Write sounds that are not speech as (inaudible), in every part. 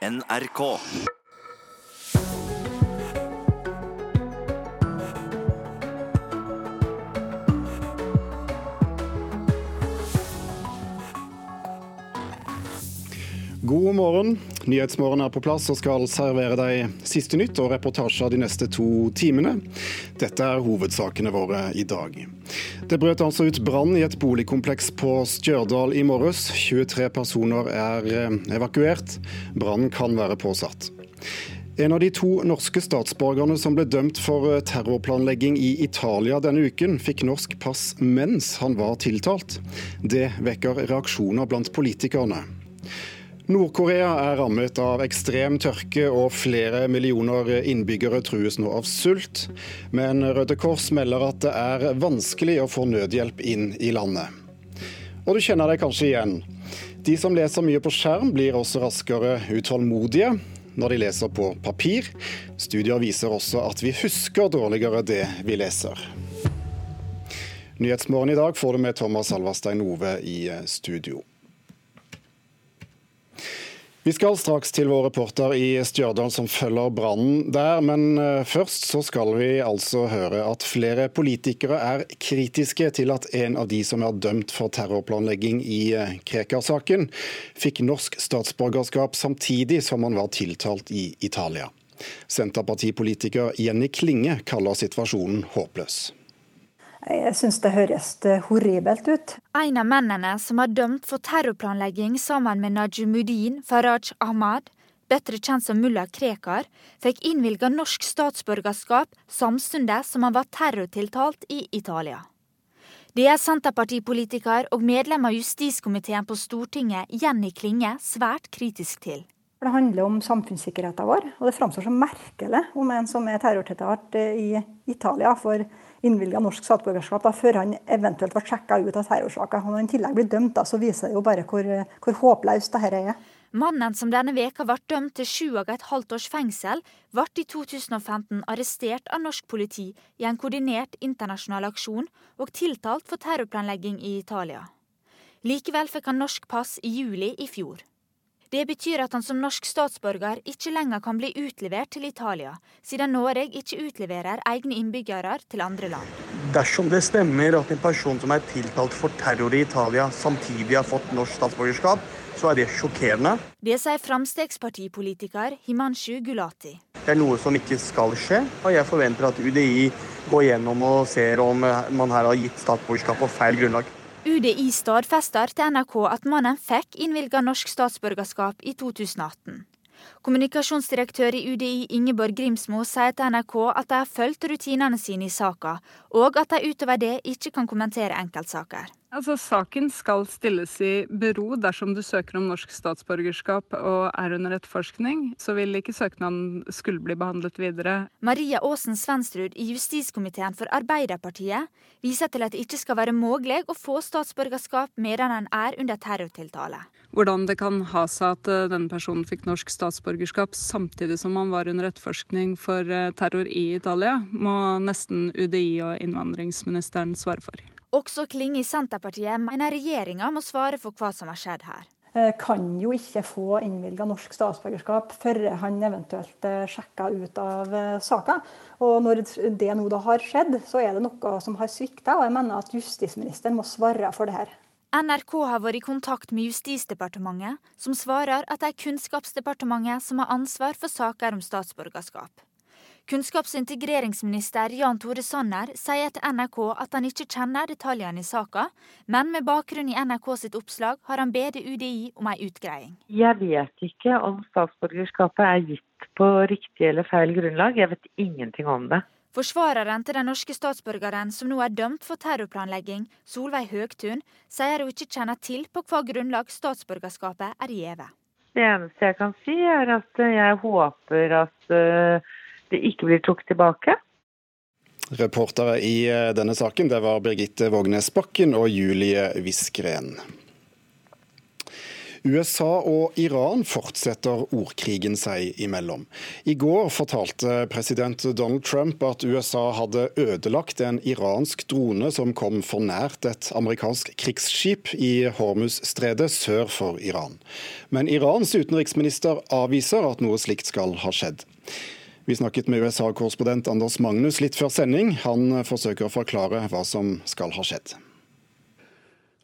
NRK. God morgen. Nyhetsmorgen er på plass og skal servere deg siste nytt og reportasjer de neste to timene. Dette er hovedsakene våre i dag. Det brøt altså ut brann i et boligkompleks på Stjørdal i morges. 23 personer er eh, evakuert. Brannen kan være påsatt. En av de to norske statsborgerne som ble dømt for eh, terrorplanlegging i Italia denne uken, fikk norsk pass mens han var tiltalt. Det vekker reaksjoner blant politikerne. Nord-Korea er rammet av ekstrem tørke, og flere millioner innbyggere trues nå av sult. Men Røde Kors melder at det er vanskelig å få nødhjelp inn i landet. Og du kjenner deg kanskje igjen. De som leser mye på skjerm, blir også raskere utålmodige når de leser på papir. Studier viser også at vi husker dårligere det vi leser. Nyhetsmorgen i dag får du med Thomas Alverstein Ove i studio. Vi skal straks til vår reporter i Stjørdal som følger brannen der, men eh, først så skal vi altså høre at flere politikere er kritiske til at en av de som er dømt for terrorplanlegging i eh, Krekar-saken, fikk norsk statsborgerskap samtidig som han var tiltalt i Italia. Senterpartipolitiker Jenny Klinge kaller situasjonen håpløs. Jeg syns det høres eh, horribelt ut. En av mennene som er dømt for terrorplanlegging sammen med Najumuddin Faraj Ahmad, bedre kjent som mulla Krekar, fikk innvilga norsk statsborgerskap samtidig som han var terrortiltalt i Italia. Det er Senterpartipolitiker og medlem av justiskomiteen på Stortinget Jenny Klinge svært kritisk til. Det handler om samfunnssikkerheten vår, og det framstår som merkelig om en som er terrortiltalt eh, i Italia, får innvilga norsk statsborgerskap da, før han eventuelt ble sjekka ut av terrorsaker. Når han i tillegg blir dømt, da, så viser det jo bare hvor, hvor håpløst dette er. Mannen som denne veka ble dømt til sju og et halvt års fengsel, ble i 2015 arrestert av norsk politi i en koordinert internasjonal aksjon og tiltalt for terrorplanlegging i Italia. Likevel fikk han norsk pass i juli i fjor. Det betyr at han som norsk statsborger ikke lenger kan bli utlevert til Italia, siden Norge ikke utleverer egne innbyggere til andre land. Dersom det stemmer at en person som er tiltalt for terror i Italia, samtidig har fått norsk statsborgerskap, så er det sjokkerende. Det sier Frp-politiker Himanshu Gulati. Det er noe som ikke skal skje, og jeg forventer at UDI går gjennom og ser om man her har gitt statsborgerskap på feil grunnlag. UDI stadfester til NRK at mannen fikk innvilga norsk statsborgerskap i 2018. Kommunikasjonsdirektør i UDI Ingeborg Grimsmo sier til NRK at de har fulgt rutinene sine i saka, og at de utover det ikke kan kommentere enkeltsaker. Altså, Saken skal stilles i bero dersom du søker om norsk statsborgerskap og er under etterforskning. Så vil ikke søknaden skulle bli behandlet videre. Maria Aasen Svenstrud i justiskomiteen for Arbeiderpartiet viser til at det ikke skal være mulig å få statsborgerskap medan en er under terrortiltale. Hvordan det kan ha seg at eh, denne personen fikk norsk statsborgerskap samtidig som han var under etterforskning for eh, terror i Italia, må nesten UDI og innvandringsministeren svare for. Også Klinge i Senterpartiet mener regjeringa må svare for hva som har skjedd her. Eh, kan jo ikke få innvilga norsk statsborgerskap før han eventuelt eh, sjekker ut av eh, saka. Og når det nå da har skjedd, så er det noe som har svikta, og jeg mener at justisministeren må svare for det her. NRK har vært i kontakt med Justisdepartementet, som svarer at det er Kunnskapsdepartementet som har ansvar for saker om statsborgerskap. Kunnskaps- og integreringsminister Jan Tore Sanner sier til NRK at han ikke kjenner detaljene i saka, men med bakgrunn i NRK sitt oppslag har han bedt UDI om ei utgreiing. Jeg vet ikke om statsborgerskapet er gitt på riktig eller feil grunnlag. Jeg vet ingenting om det. Forsvareren til den norske statsborgeren som nå er dømt for terrorplanlegging, Solveig Høgtun, sier hun ikke kjenner til på hva grunnlag statsborgerskapet er gjeve. Det eneste jeg kan si, er at jeg håper at uh, det ikke blir trukket tilbake. Reportere i eh, denne saken det var Birgitte Vågnes Bakken og Julie Wiskren. USA og Iran fortsetter ordkrigen seg imellom. I går fortalte president Donald Trump at USA hadde ødelagt en iransk drone som kom for nært et amerikansk krigsskip i Hormuz-stredet sør for Iran. Men Irans utenriksminister avviser at noe slikt skal ha skjedd. Vi snakket med USA-korrespondent Anders Magnus litt før sending. Han forsøker å forklare hva som skal ha skjedd.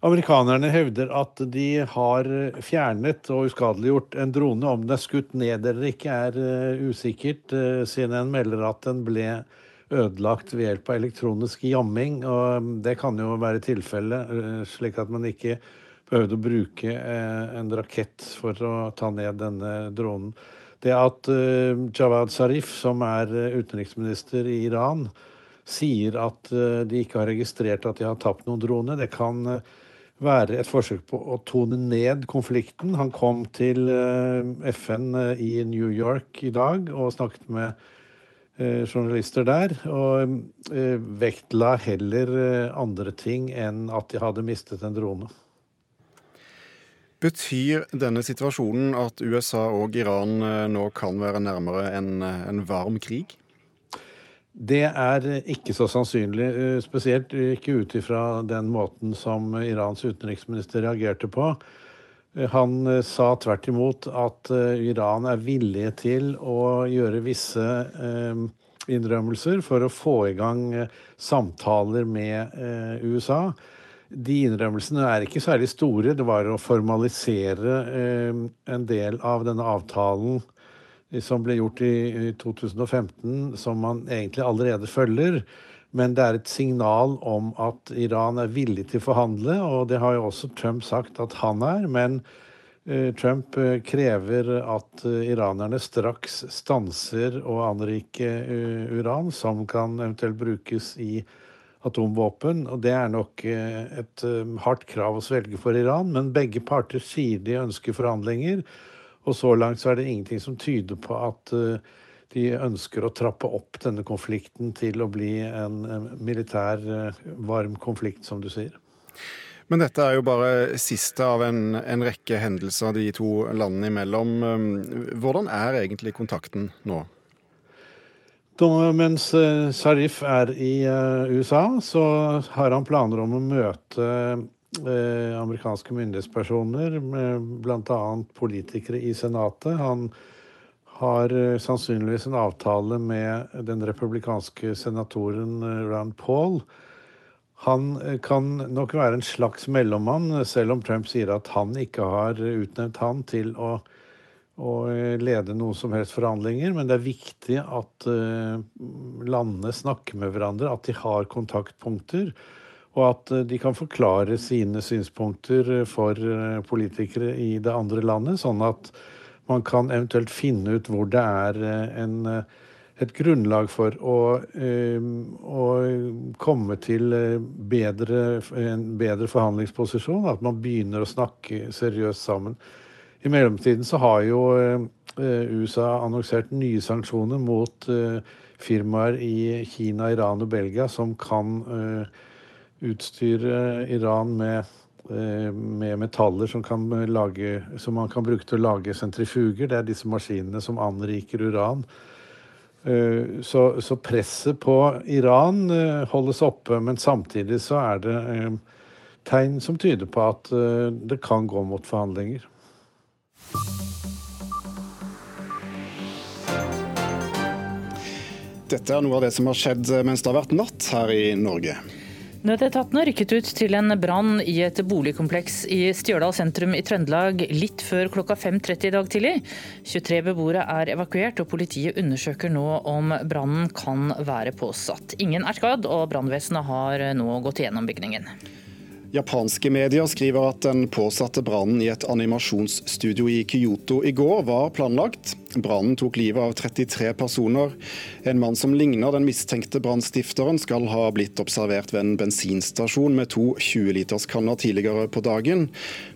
Amerikanerne hevder at de har fjernet og uskadeliggjort en drone. Om den er skutt ned eller ikke er uh, usikkert. siden CNN melder at den ble ødelagt ved hjelp av elektronisk jamming. og Det kan jo være tilfellet, uh, slik at man ikke behøvde å bruke en rakett for å ta ned denne dronen. Det at Jawad Zarif, som er utenriksminister i Iran, sier at de ikke har registrert at de har tapt noen drone, det kan være et forsøk på å tone ned konflikten. Han kom til eh, FN eh, i New York i dag og snakket med eh, journalister der. Og vektla heller andre ting enn at de hadde mistet en drone. Betyr denne situasjonen at USA og Iran nå kan være nærmere en, en varm krig? Det er ikke så sannsynlig, eh, spesielt ikke ut ifra den måten som Irans utenriksminister reagerte på. Eh, han eh, sa tvert imot at Iran er villig til å gjøre visse innrømmelser for å få i gang samtaler med USA. De innrømmelsene er ikke særlig store. Det var å formalisere en del av denne avtalen som ble gjort i 2015, som man egentlig allerede følger. Men det er et signal om at Iran er villig til å forhandle, og det har jo også Trump sagt at han er. Men eh, Trump eh, krever at eh, iranerne straks stanser å anrike uran, som kan eventuelt brukes i atomvåpen. Og det er nok et hardt krav å svelge for Iran, men begge parter sier de ønsker forhandlinger. Og så langt så er det ingenting som tyder på at uh, de ønsker å trappe opp denne konflikten til å bli en, militær varm konflikt, som du sier. Men dette er jo bare siste av en, en, rekke hendelser de to landene imellom. Um, hvordan er egentlig kontakten nå? Mens uh, Sharif er i USA, så har han planer om å møte eh, amerikanske myndighetspersoner, bl.a. politikere i Senatet. Han har eh, sannsynligvis en avtale med den republikanske senatoren eh, Rand Paul. Han eh, kan nok være en slags mellommann, selv om Trump sier at han ikke har utnevnt han til å, å lede noen som helst forhandlinger. Men det er viktig at landene snakker med hverandre, at de har kontaktpunkter og at eh, de kan forklare sine synspunkter eh, for eh, politikere i det andre landet, sånn at man kan eventuelt finne ut hvor det er en, et grunnlag for å, å komme til bedre, en bedre forhandlingsposisjon. At man begynner å snakke seriøst sammen. I mellomtiden så har jo USA annonsert nye sanksjoner mot firmaer i Kina, Iran og Belgia som kan utstyre Iran med, eh, med metaller som, lage, som, man kan bruke til å lage sentrifuger. Det er disse maskinene som anriker uran. Eh, så, så presset på Iran eh, holdes oppe, men samtidig så er det tegn som tyder på at det kan gå mot forhandlinger. Dette er noe av det som har skjedd mens det har vært natt her i Norge. Nødetatene rykket ut til en brann i et boligkompleks i Stjørdal sentrum i Trøndelag litt før klokka 5.30 i dag tidlig. 23 beboere er evakuert, og politiet undersøker nå om brannen kan være påsatt. Ingen er skadd, og brannvesenet har nå gått gjennom bygningen. Japanske medier skriver at den påsatte brannen i et animasjonsstudio i Kyoto i går var planlagt. Brannen tok livet av 33 personer. En mann som ligner den mistenkte brannstifteren, skal ha blitt observert ved en bensinstasjon med to 20-literskanner tidligere på dagen.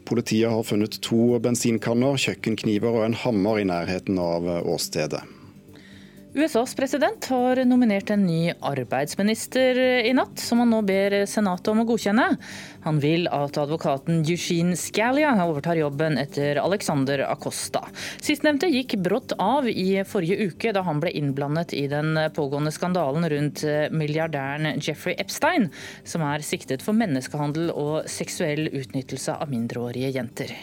Politiet har funnet to bensinkanner, kjøkkenkniver og en hammer i nærheten av åstedet. USAs president har nominert en ny arbeidsminister i natt, som han nå ber Senatet om å godkjenne. Han vil at advokaten Eugene Scalia overtar jobben etter Alexander Acosta. Sistnevnte gikk brått av i forrige uke, da han ble innblandet i den pågående skandalen rundt milliardæren Jeffrey Epstein, som er siktet for menneskehandel og seksuell utnyttelse av mindreårige jenter.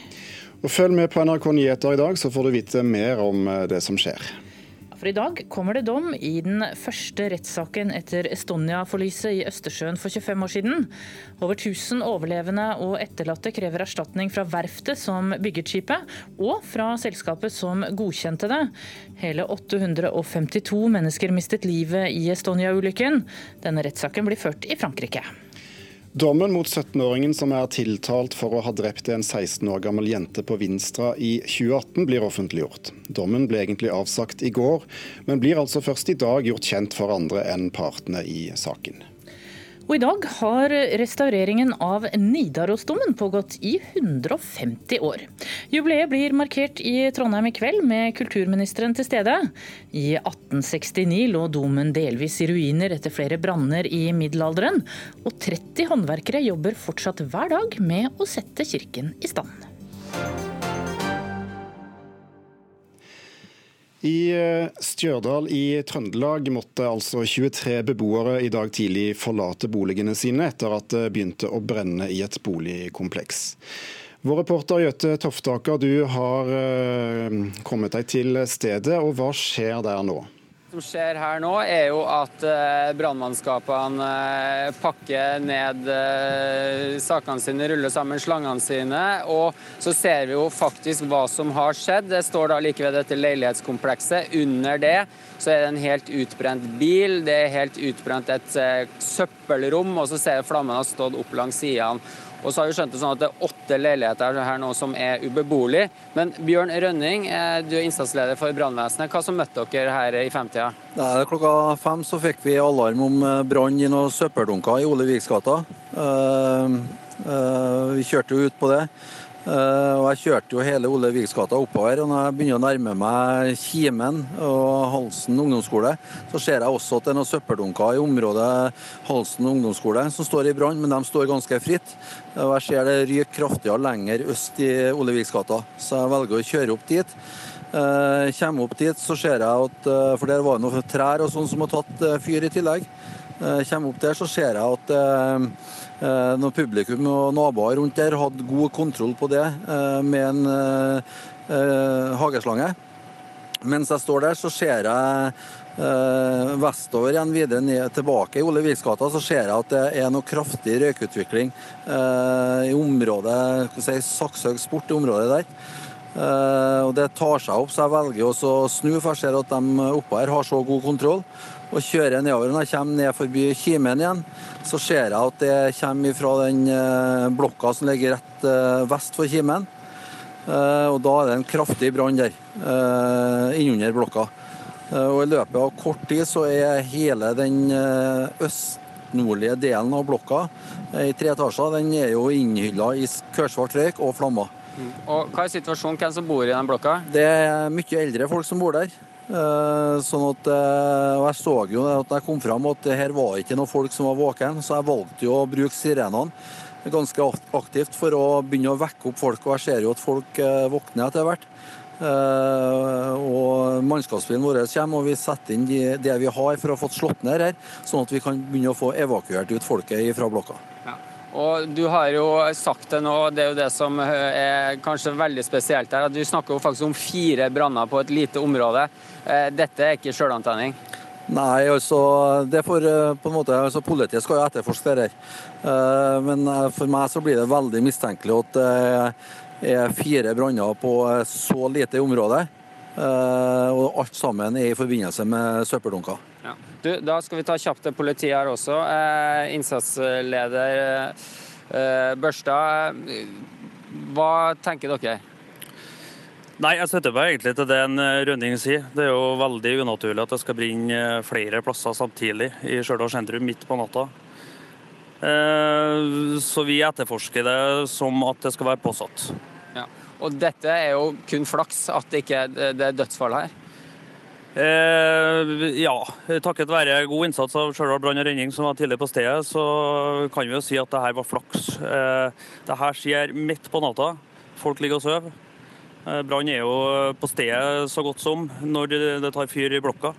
Og følg med på NRK Nyheter i dag, så får du vite mer om det som skjer. For i dag kommer det dom i den første rettssaken etter Estonia-forliset i Østersjøen for 25 år siden. Over 1000 overlevende og etterlatte krever erstatning fra verftet som bygget skipet, og fra selskapet som godkjente det. Hele 852 mennesker mistet livet i Estonia-ulykken. Denne rettssaken blir ført i Frankrike. Dommen mot 17-åringen som er tiltalt for å ha drept en 16 år gammel jente på Vinstra i 2018, blir offentliggjort. Dommen ble egentlig avsagt i går, men blir altså først i dag gjort kjent for andre enn partene i saken. Og I dag har restaureringen av Nidarosdomen pågått i 150 år. Jubileet blir markert i Trondheim i kveld med kulturministeren til stede. I 1869 lå domen delvis i ruiner etter flere branner i middelalderen. Og 30 håndverkere jobber fortsatt hver dag med å sette kirken i stand. I eh, Stjørdal i Trøndelag måtte altså 23 beboere i dag tidlig forlate boligene sine etter at det begynte å brenne i et boligkompleks. Vår reporter Jøte Toftaker, du har eh, kommet deg til stedet, og hva skjer der nå? Som skjer her nå, er jo at eh, brannmannskapene eh, pakker ned eh, sakene sine, ruller sammen slangene sine. Og så ser vi jo faktisk hva som har skjedd. Det står da like ved dette leilighetskomplekset. Under det så er det en helt utbrent bil, det er helt utbrent et søppelrom, og så ser vi flammene har stått opp langs sidene. Og så har vi skjønt det sånn at det er åtte leiligheter her nå som er ubeboelig. Men Bjørn Rønning, eh, du er innsatsleder for brannvesenet. Hva som møtte dere her i femtida? Klokka fem så fikk vi alarm om eh, brann i noen søppeldunker i Ole Viksgata. Uh, vi kjørte jo ut på det. Uh, og Jeg kjørte jo hele Ole Vigs oppover. og Når jeg begynner å nærme meg Kimen og Halsen ungdomsskole, så ser jeg også at det er noen søppeldunker i området Halsen ungdomsskole som står i brann, men de står ganske fritt. Og Jeg ser det ryker kraftigere lenger øst i Ole Vigs så jeg velger å kjøre opp dit. Uh, kommer opp dit, så ser jeg at uh, For der var det noen trær og sånn som har tatt fyr i tillegg. Kommer opp der, så ser jeg at Eh, når publikum og naboer rundt der hadde god kontroll på det eh, med en eh, hageslange. Mens jeg står der, så ser jeg eh, vestover igjen videre ned tilbake i Ole Viksgata, så ser jeg at det er noe kraftig røykutvikling eh, i området si, Sakshaug sport, i området der. Eh, og Det tar seg opp, så jeg velger å snu, for jeg ser at de oppe her har så god kontroll og kjører nedover. Når jeg kommer ned forbi Kimen igjen, så ser jeg at det kommer fra den eh, blokka som ligger rett eh, vest for Kimen. Eh, og da er det en kraftig brann der innunder blokka. Og I løpet av kort tid så er hele den øst-nordlige delen av blokka i tre etasjer den er jo innhylla i kørsvart røyk og flammer. Mm. Og Hva er situasjonen? Hvem som bor i den blokka? Det er mye eldre folk som bor der. Eh, sånn at, eh, og Jeg så jo at jeg kom fram at her var ikke noen folk som var våkne, så jeg valgte jo å bruke sirenene ganske aktivt for å begynne å vekke opp folk. Og jeg ser jo at folk eh, våkner etter hvert. Og Mannskapsbilen vår kommer, og vi setter inn det vi har for å få slått ned her, sånn at vi kan begynne å få evakuert ut folket fra blokka. Og Du har jo sagt det nå, det er jo det som er kanskje veldig spesielt her. at Du snakker jo faktisk om fire branner på et lite område. Eh, dette er ikke sjølantenning? Nei, altså, det for, eh, på en måte, altså Politiet skal jo etterforske det her. Eh, men for meg så blir det veldig mistenkelig at det er fire branner på så lite område. Og alt sammen er i forbindelse med søppeldunker. Ja. Du, da skal vi ta kjapt til politiet her også. Innsatsleder Børstad, hva tenker dere? Nei, Jeg støtter meg egentlig til det en eh, Rønning sier. Det er jo veldig unaturlig at det skal brenne eh, flere plasser samtidig i Stjørdal sentrum midt på natta. Eh, så vi etterforsker det som at det skal være påsatt. Ja. Og dette er jo kun flaks at det ikke er dødsfall her? Eh, ja, takket være god innsats av Stjørdal brann og redning som var tidlig på stedet, så kan vi jo si at det her var flaks. Eh, det her skjer midt på natta. Folk ligger og sover. Eh, brann er jo på stedet så godt som når det tar fyr i blokka.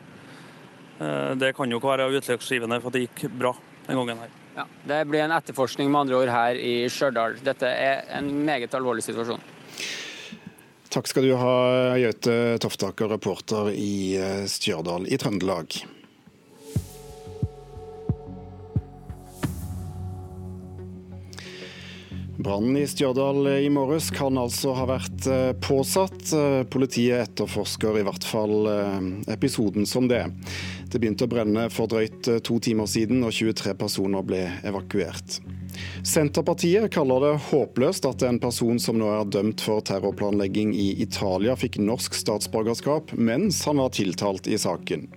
Eh, det kan jo ikke være utløpsgivende for at det gikk bra den gangen her. Ja, det blir en etterforskning med andre ord her i Stjørdal. Dette er en meget alvorlig situasjon. Takk skal du ha, Gaute Toftaker, reporter i eh, Stjørdal i Trøndelag. Brannen i Stjørdal i morges kan altså ha vært eh, påsatt. Politiet etterforsker i hvert fall eh, episoden som det. Det begynte å brenne for drøyt to timer siden, og 23 personer ble evakuert. Senterpartiet kaller det håpløst at en person som nå er dømt for terrorplanlegging i Italia, fikk norsk statsborgerskap mens han var tiltalt i saken.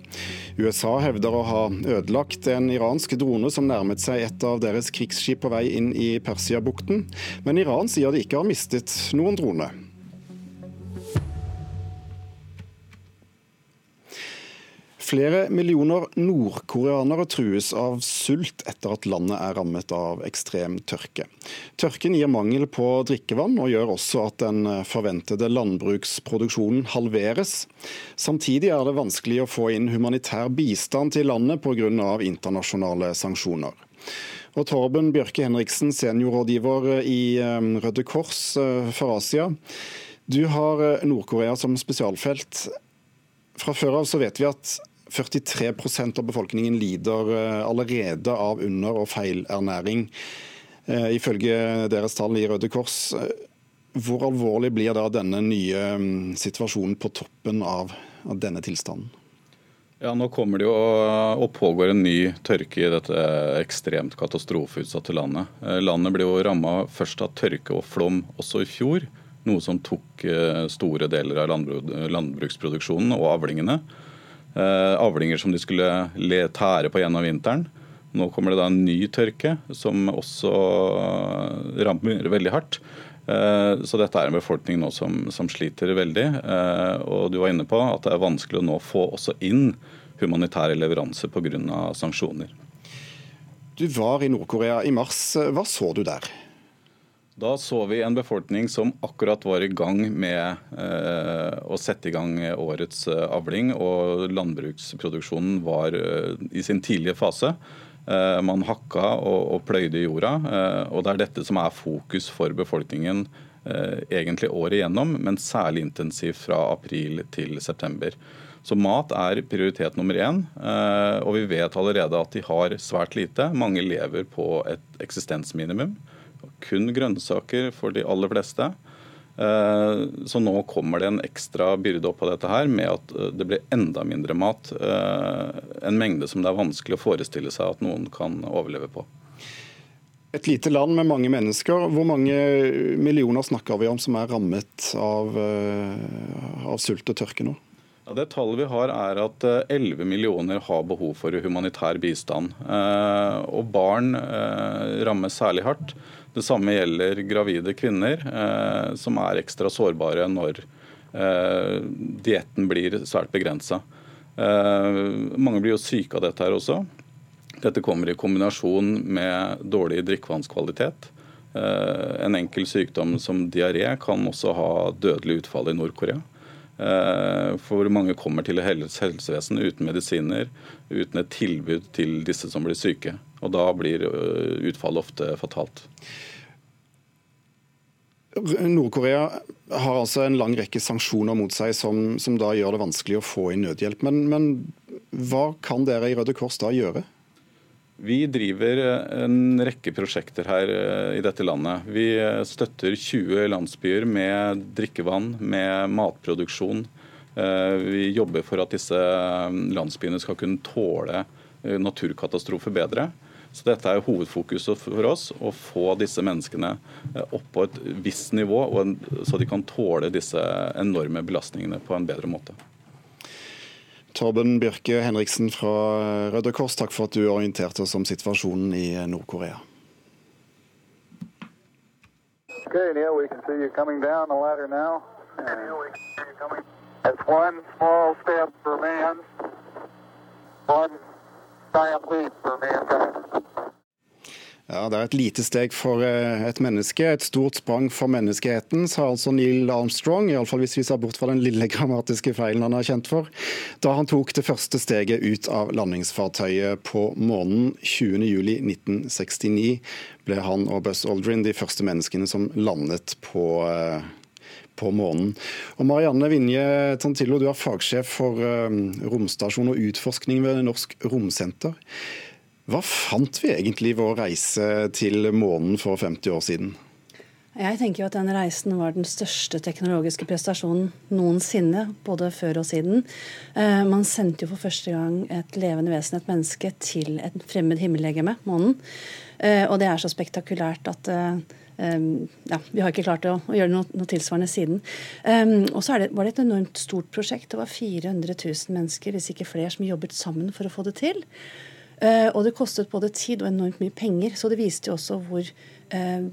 USA hevder å ha ødelagt en iransk drone som nærmet seg et av deres krigsskip på vei inn i Persiabukten, men Iran sier de ikke har mistet noen drone. Flere millioner nordkoreanere trues av sult etter at landet er rammet av ekstrem tørke. Tørken gir mangel på drikkevann, og gjør også at den forventede landbruksproduksjonen halveres. Samtidig er det vanskelig å få inn humanitær bistand til landet pga. internasjonale sanksjoner. Og Torben Bjørke Henriksen, seniorrådgiver i eh, Røde Kors eh, for Asia. Du har eh, Nord-Korea som spesialfelt. Fra før av så vet vi at 43% av befolkningen lider eh, allerede av under- og feilernæring, eh, ifølge deres tall i Røde Kors. Hvor alvorlig blir da denne nye mm, situasjonen på toppen av, denne tilstanden? Ja, Nå kommer det jo og pågår en ny tørke i dette ekstremt katastrofeutsatte landet. Eh, landet ble jo ramma først av tørke og flom også i fjor, noe som tok store deler av landbruksproduksjonen og avlingene. Eh, avlinger som de skulle tære på gjennom vinteren. Nå kommer det da en ny tørke som også rammer veldig hardt. Eh, så dette er en befolkning nå som, som sliter veldig. Eh, og du var inne på at det er vanskelig å nå få også inn humanitære leveranser pga. sanksjoner. Du var i Nord-Korea i mars. Hva så du der? Da så vi en befolkning som akkurat var i gang med eh, å sette i gang årets eh, avling. Og landbruksproduksjonen var eh, i sin tidlige fase. Eh, man hakka og, og pløyde i jorda. Eh, og det er dette som er fokus for befolkningen egentlig året igjennom, men særlig intensivt fra april til september. Så mat er prioritet nummer én. Og vi vet allerede at de har svært lite. Mange lever på et eksistensminimum kun grønnsaker for de aller fleste. Eh, så nå kommer det en ekstra byrde oppå dette her med at eh, det blir enda mindre mat. Eh, en mengde som det er vanskelig å forestille seg at noen kan overleve på. Et lite land med mange mennesker. Hvor mange millioner snakker vi om som er rammet av, av sult og tørke nå? Ja, det Tallet vi har er at 11 millioner har behov for humanitær bistand. Og barn rammes særlig hardt. Det samme gjelder gravide kvinner, eh, som er ekstra sårbare når eh, dietten blir svært begrensa. Eh, mange blir jo syke av dette her også. Dette kommer i kombinasjon med dårlig drikkevannskvalitet. En enkel sykdom som diaré kan også ha dødelig utfall i Nord-Korea. For mange kommer til helsevesenet uten medisiner, uten et tilbud til disse som blir syke. Og da blir øh, utfallet ofte fatalt. Nord-Korea har altså en lang rekke sanksjoner mot seg som, som da gjør det vanskelig å få inn nødhjelp. Men, men, hva kan dere i Røde Kors da gjøre? Vi driver en rekke prosjekter her øh, i dette landet. Vi øh, støtter 20 landsbyer med drikkevann, med matproduksjon. Vi jobber for at disse landsbyene skal kunne tåle naturkatastrofer bedre. Så dette er hovedfokuset for oss, å få disse menneskene eh, opp på et visst nivå, så de kan tåle disse enorme belastningene på en bedre måte. Torben Bjørke Henriksen fra Røde Kors, takk for at du orienterte oss om situasjonen i Nord-Korea. Okay, Neil, we can see you coming down the ladder now. Ja, Det er et lite steg for eh, et menneske, et stort sprang for menneskeheten, sa altså Neil Armstrong, iallfall hvis vi ser bort fra den lille grammatiske feilen han er kjent for, da han tok det første steget ut av landingsfartøyet på månen 20.07.1969. Ble han og Buzz Aldrin de første menneskene som landet på eh, på månen. Og Marianne Vinje Tantillo, du er fagsjef for um, romstasjon og utforskning ved Norsk Romsenter. Hva fant vi egentlig i vår reise til månen for 50 år siden? Jeg tenker jo at den reisen var den største teknologiske prestasjonen noensinne, både før og siden. Eh, man sendte jo for første gang et levende vesen, et menneske, til et fremmed himmellegeme, månen. Eh, og det er så spektakulært at eh, ja, vi har ikke klart å, å gjøre noe, noe, tilsvarende siden. Um, og så var det et enormt stort prosjekt. Det var 400 000 mennesker, hvis ikke flere, som jobbet sammen for å få det til. Uh, og det kostet både tid og enormt mye penger. Så det viste jo også hvor uh,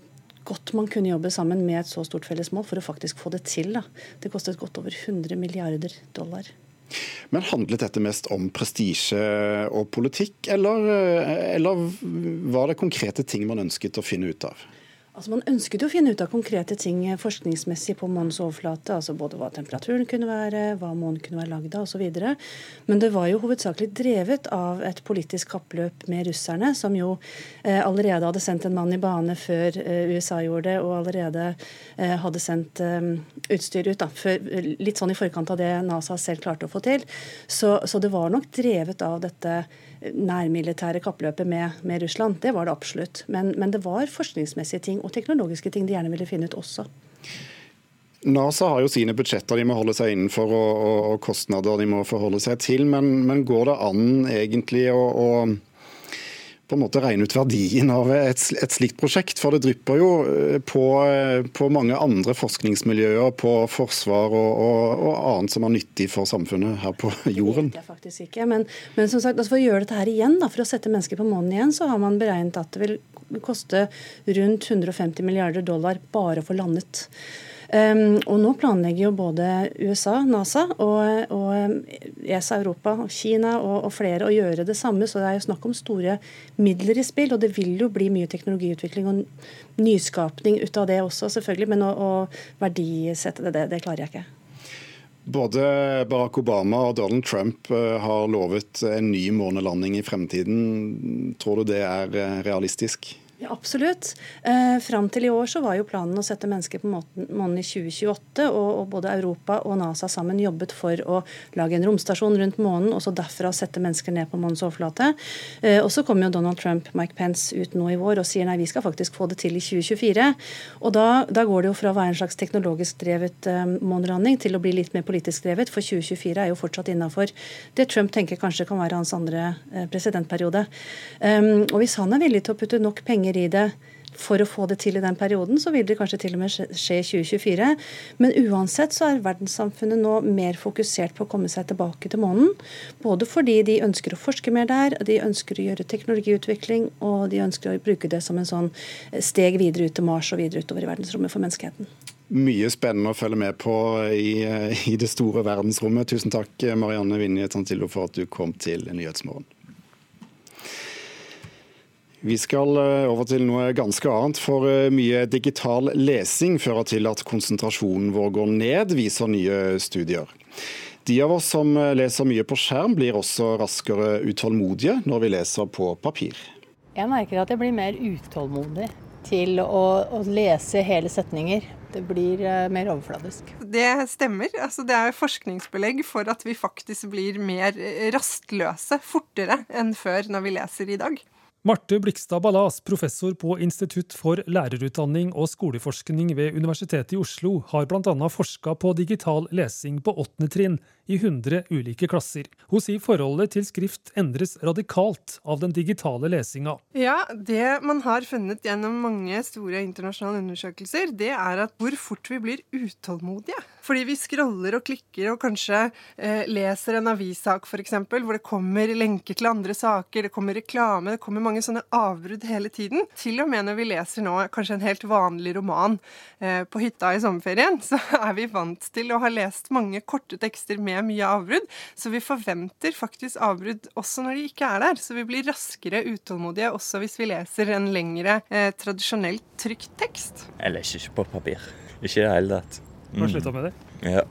godt man kunne jobbe sammen med et så stort felles mål for å faktisk få det til. Da. Det kostet godt over 100 milliarder dollar. Men handlet dette mest om prestisje og politikk, eller, eh, eller var det konkrete ting man ønsket å finne ut av? Altså Man ønsket jo å finne ut av konkrete ting forskningsmessig på månens overflate. altså Både hva temperaturen kunne være, hva månen kunne være lagd av osv. Men det var jo hovedsakelig drevet av et politisk kappløp med russerne, som jo eh, allerede hadde sendt en mann i bane før eh, USA gjorde det, og allerede eh, hadde sendt eh, utstyr ut. da, før, Litt sånn i forkant av det NASA selv klarte å få til. Så, så det var nok drevet av dette nærmilitære kappløpet med, med, Russland. Det var det absolutt. Men, men, det var forskningsmessige ting og teknologiske ting de gjerne ville finne ut også. NASA har jo sine budsjetter de må holde seg innenfor og, og, og kostnader de må forholde seg til. Men, men går det an egentlig å, å på en måte regne ut verdien av et, et, slikt prosjekt. For det drypper jo eh, på, eh, på mange andre forskningsmiljøer, på forsvar og, og, og, annet som er nyttig for samfunnet her på jorden. Det vet jeg faktisk ikke. Men, men som sagt, altså for å gjøre dette her igjen, da, for å sette mennesker på månen igjen, så har man beregnet at det vil koste rundt 150 milliarder dollar bare å få landet. Um, og nå planlegger jo både USA, NASA, og, og ESA Europa, Kina og, og, flere å gjøre det samme. Så det er jo snakk om store midler i spill. Og det vil jo bli mye teknologiutvikling og nyskapning ut av det også, selvfølgelig. Men å, å verdisette det, det, det klarer jeg ikke. Både Barack Obama og Donald Trump eh, har lovet en ny månelanding i fremtiden. Tror du det er eh, realistisk? Ja, absolutt. Eh, fram til i år så var jo planen å sette mennesker på månen i 2028. Og, og, både Europa og NASA sammen jobbet for å lage en romstasjon rundt månen, og så derfra sette mennesker ned på månens overflate. Eh, og så kommer jo Donald Trump Mike Pence ut nå i vår og sier nei, vi skal faktisk få det til i 2024. Og da, da går det jo fra å være en slags teknologisk drevet eh, månelanding til å bli litt mer politisk drevet, for 2024 er jo fortsatt innafor det Trump tenker kanskje kan være hans andre eh, presidentperiode. Um, og hvis han er villig til å putte nok penger penger i det for å få det til i den perioden, så vil det kanskje til og med skje i 2024. Men uansett så er verdenssamfunnet nå mer fokusert på å komme seg tilbake til månen. Både fordi de ønsker å forske mer der, de ønsker å gjøre teknologiutvikling, og de ønsker å bruke det som en sånn steg videre ut til Mars og videre utover i verdensrommet for menneskeheten. Mye spennende å følge med på i, i det store verdensrommet. Tusen takk, Marianne Vinje Tantillo, for at du kom til Nyhetsmorgen. Vi skal eh, over til noe ganske annet. For eh, mye digital lesing fører til at konsentrasjonen vår går ned, viser nye studier. De av oss som eh, leser mye på skjerm, blir også raskere utålmodige når vi leser på papir. Jeg merker at jeg blir mer utålmodig til å, å lese hele setninger. Det blir mer overfladisk. Det stemmer. Altså, det er forskningsbelegg for at vi faktisk blir mer rastløse fortere enn før når vi leser i dag. Marte Blikstad Ballas, professor på Institutt for lærerutdanning og skoleforskning ved Universitetet i Oslo, har bl.a. forska på digital lesing på åttende trinn i 100 ulike klasser. Hun sier forholdet til skrift endres radikalt av den digitale lesinga. Ja, det man har funnet gjennom mange store internasjonale undersøkelser, det er at hvor fort vi blir utålmodige. Fordi vi scroller og klikker og kanskje eh, leser en avissak f.eks., hvor det kommer lenker til andre saker, det kommer reklame, det kommer mange sånne avbrudd hele tiden. Til og med når vi leser nå kanskje en helt vanlig roman eh, på hytta i sommerferien, (laughs) så er vi vant til å ha lest mange korte tekster med mye avbrudd. Så vi forventer faktisk avbrudd også når de ikke er der. Så vi blir raskere utålmodige også hvis vi leser en lengre, eh, tradisjonelt trykt tekst. Jeg leser ikke på papir. Ikke i det hele tatt. Mm. du slutta med det? Ja.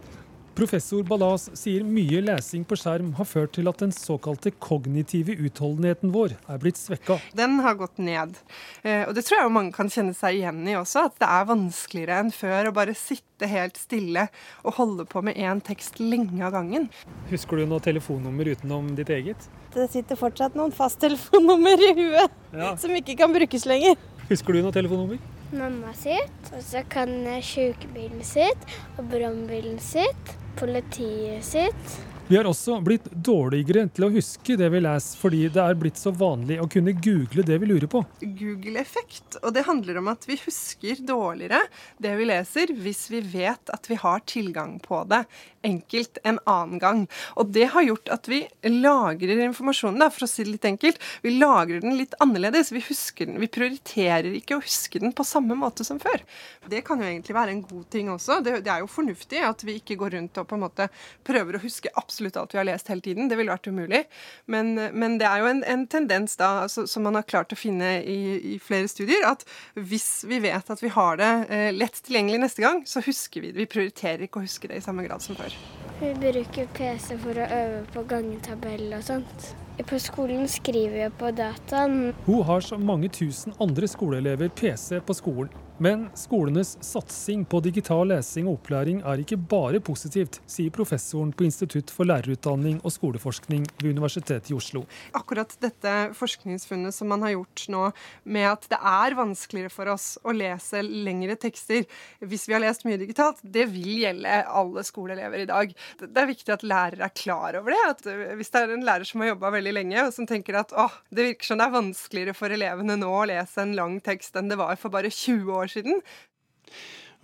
Professor Ballas sier mye lesing på skjerm har ført til at den såkalte kognitive utholdenheten vår er blitt svekka. Den har gått ned. Eh, og det tror jeg mange kan kjenne seg igjen i også, at det er vanskeligere enn før å bare sitte helt stille og holde på med én tekst lenge av gangen. Husker du noe telefonnummer utenom ditt eget? Det sitter fortsatt noen fasttelefonnummer i huet Ja. som ikke kan brukes lenger. Husker du noe telefonnummer? Mamma sitt, og så kan jeg sykebilen sitt, og brannbilen sitt, politiet sitt. Vi har også blitt dårligere til å huske det vi leser, fordi det er blitt så vanlig å kunne google det vi lurer på. Google-effekt. Og det handler om at vi husker dårligere det vi leser, hvis vi vet at vi har tilgang på det enkelt en annen gang. Og det har gjort at vi lagrer informasjonen, da, for å si det litt enkelt. Vi lagrer den litt annerledes. Vi husker den. Vi prioriterer ikke å huske den på samme måte som før. Det kan jo egentlig være en god ting også. Det, det er jo fornuftig at vi ikke går rundt og på en måte prøver å huske absolutt alt vi har lest hele tiden. Det ville vært umulig. Men, men det er jo en, en tendens da, altså, som man har klart å finne i, i, flere studier, at hvis vi vet at vi har det eh, lett tilgjengelig neste gang, så husker vi det. Vi prioriterer ikke å huske det i samme grad som før. Vi bruker PC for å øve på gangetabell og sånt. På skolen skriver vi på dataen. Hun har som mange tusen andre skoleelever PC på skolen. Men skolenes satsing på digital lesing og opplæring er ikke bare positivt, sier professoren på Institutt for lærerutdanning og skoleforskning ved Universitetet i Oslo. Akkurat dette forskningsfunnet som man har gjort nå, med at det er vanskeligere for oss å lese lengre tekster hvis vi har lest mye digitalt, det vil gjelde alle skoleelever i dag. Det er viktig at lærere er klar over det. at Hvis det er en lærer som har jobba veldig lenge, og som tenker at det virker som det er vanskeligere for elevene nå å lese en lang tekst enn det var for bare 20 år siden.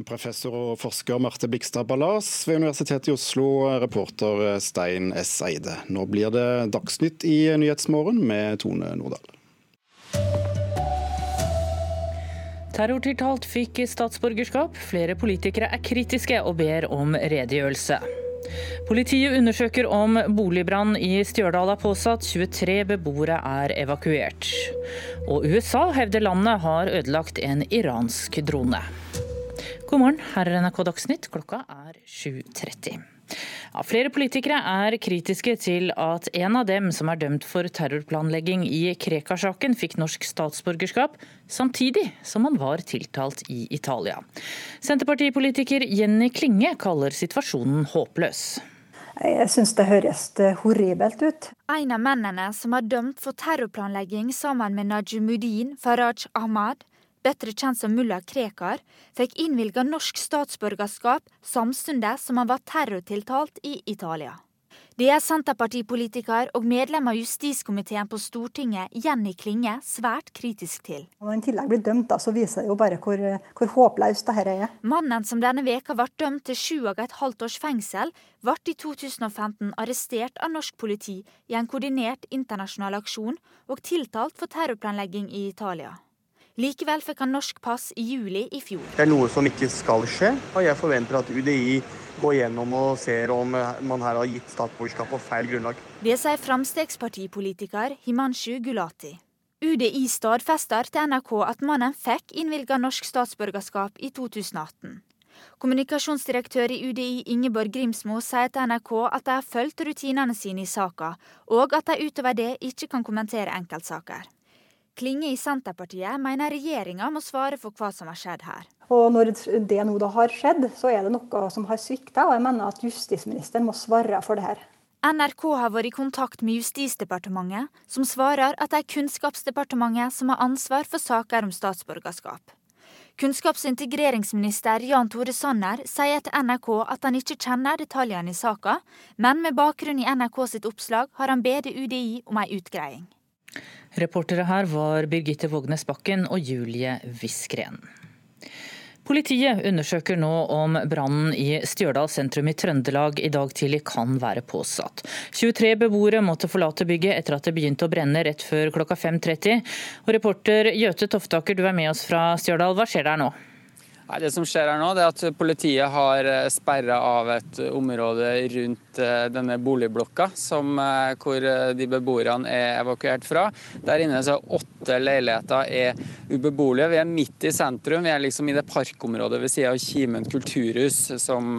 Professor og forsker Marte Blikstad Ballas ved Universitetet i Oslo, reporter Stein S. Eide. Nå blir det Dagsnytt i Nyhetsmorgen med Tone Nordahl. Terrortiltalt fikk statsborgerskap. Flere politikere er kritiske og ber om redegjørelse. Politiet undersøker om boligbrann i Stjørdal er påsatt. 23 beboere er evakuert. Og USA hevder landet har ødelagt en iransk drone. God morgen, her er NRK Dagsnytt. Klokka er 7.30. Ja, flere politikere er kritiske til at en av dem som er dømt for terrorplanlegging i Krekar-saken, fikk norsk statsborgerskap samtidig som han var tiltalt i Italia. Senterpartipolitiker Jenny Klinge kaller situasjonen håpløs. Jeg syns det høres horribelt ut. En av mennene som er dømt for terrorplanlegging sammen med Najumuddin Faraj Ahmad, bedre kjent som mulla Krekar, fikk innvilga norsk statsborgerskap samtidig som han var terrortiltalt i Italia. Det er Senterpartipolitiker og medlem av justiskomiteen på Stortinget, Jenny Klinge, svært kritisk til. Når han i tillegg blir dømt, da, så viser det jo bare hvor, hvor håpløst dette er. Mannen som denne veka ble dømt til sju og et halvt års fengsel, ble i 2015 arrestert av norsk politi i en koordinert internasjonal aksjon og tiltalt for terrorplanlegging i Italia. Likevel fikk han norsk pass i juli i fjor. Det er noe som ikke skal skje, og jeg forventer at UDI går gjennom og ser om man her har gitt statsborgerskap på feil grunnlag. Det sier Frp-politiker Himanshu Gulati. UDI stadfester til NRK at mannen fikk innvilga norsk statsborgerskap i 2018. Kommunikasjonsdirektør i UDI Ingeborg Grimsmo sier til NRK at de har fulgt rutinene sine i saka, og at de utover det ikke kan kommentere enkeltsaker. Klinge i Senterpartiet mener regjeringa må svare for hva som har skjedd her. Og Når det nå da har skjedd, så er det noe som har svikta, og jeg mener at justisministeren må svare for det her. NRK har vært i kontakt med Justisdepartementet, som svarer at det er Kunnskapsdepartementet som har ansvar for saker om statsborgerskap. Kunnskaps- og integreringsminister Jan Tore Sanner sier til NRK at han ikke kjenner detaljene i saka, men med bakgrunn i NRK sitt oppslag har han bedt UDI om ei utgreiing. Reportere her var Birgitte Vågnes Bakken og Julie Wiskren. Politiet undersøker nå om brannen i Stjørdal sentrum i Trøndelag i dag tidlig kan være påsatt. 23 beboere måtte forlate bygget etter at det begynte å brenne rett før klokka 5.30. Og reporter Gjøte Toftaker, du er med oss fra Stjørdal. Hva skjer der nå? Nei, det som skjer her nå, er at Politiet har sperra av et område rundt eh, denne boligblokka som, eh, hvor eh, de beboerne er evakuert fra. Der inne så åtte leiligheter er ubeboelige. Vi er midt i sentrum. Vi er liksom i det parkområdet ved siden av Kimen kulturhus, som,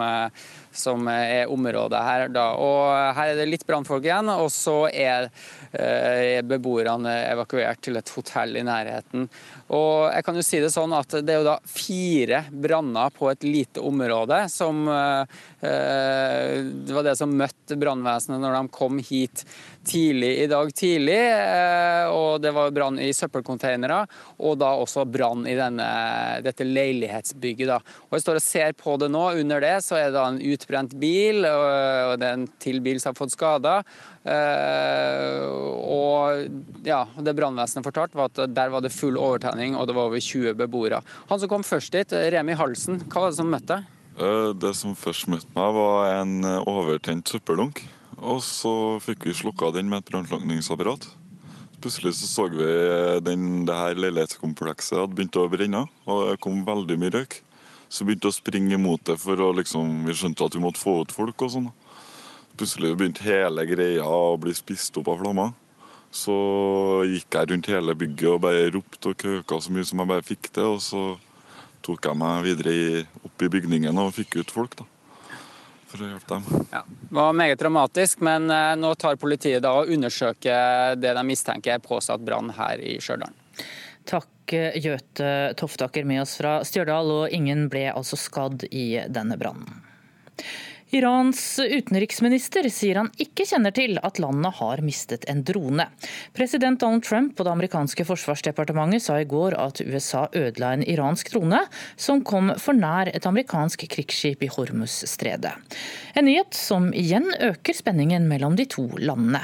som er området her. Da. Og her er det litt brannfolk igjen, og så er, er beboerne evakuert til et hotell i nærheten. Og jeg kan jo si Det sånn at det er jo da fire branner på et lite område som Det var det som møtte brannvesenet når de kom hit tidlig i dag tidlig. Og det var brann i søppelcontainere, og da også brann i denne, dette leilighetsbygget. Da. Og Jeg står og ser på det nå. Under det så er det da en utbrent bil, og det er en til bil som har fått skader. Og ja, det brannvesenet fortalte, var at der var det full overtenning, og det var over 20 beboere. Han som kom først dit, Remi Halsen, hva var det som møtte deg? Det som først møtte meg, var en overtent søppeldunk. Og så fikk vi slukka den med et brannslukningsapparat. Plutselig så så vi den, det her leilighetskomplekset hadde begynt å brenne, og det kom veldig mye røyk. Så vi begynte å springe imot det, for å liksom, vi skjønte at vi måtte få ut folk og sånn. Plutselig begynte hele greia å bli spist opp av flammer. Så gikk jeg rundt hele bygget og bare ropte og køka så mye som jeg bare fikk til. Og så tok jeg meg videre opp i bygningen og fikk ut folk, da. For å hjelpe dem. Ja, det var meget dramatisk, men nå tar politiet da og undersøker det de mistenker er påsatt brann her i Stjørdal. Takk Gjøte Toftaker med oss fra Stjørdal, og ingen ble altså skadd i denne brannen. Irans utenriksminister sier han ikke kjenner til at landet har mistet en drone. President Donald Trump og det amerikanske forsvarsdepartementet sa i går at USA ødela en iransk drone som kom for nær et amerikansk krigsskip i Hormuz-stredet. En nyhet som igjen øker spenningen mellom de to landene.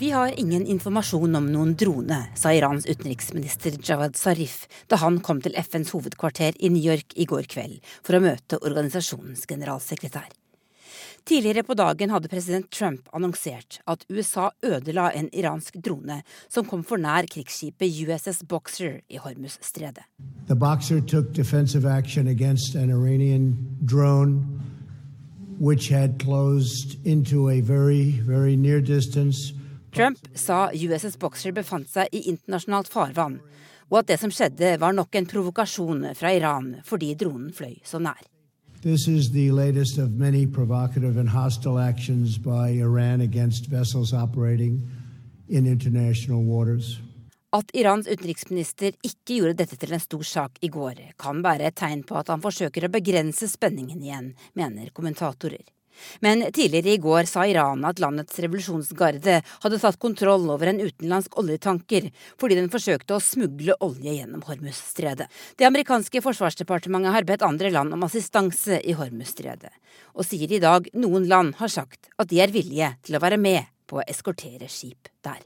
Vi har ingen informasjon om noen drone, sa Irans utenriksminister Jawad Zarif da han kom til FNs hovedkvarter i New York i går kveld for å møte organisasjonens generalsekretær. Tidligere på dagen hadde president Trump annonsert at USA ødela en iransk drone som kom for nær krigsskipet USS Boxer i Hormuz-stredet. Boxer tok defensive action against an Iranian drone which had closed into a very, very near distance Trump sa USS Boxer befant seg i internasjonalt farvann, og at det som skjedde var nok en provokasjon fra Iran fordi dronen fløy så nær. This is the latest of many provocative and hostile actions by Iran against vessels operating in international waters. At Irans utenriksminister ikke gjorde dette til en stor sak i går, kan være et tegn på at han forsøker å begrense spenningen igjen, mener kommentatorer. Men tidligere i går sa Iran at landets revolusjonsgarde hadde tatt kontroll over en utenlandsk oljetanker fordi den forsøkte å smugle olje gjennom Hormuzstredet. Det amerikanske forsvarsdepartementet har bedt andre land om assistanse i Hormuzstredet, og sier i dag noen land har sagt at de er villige til å være med på å eskortere skip der.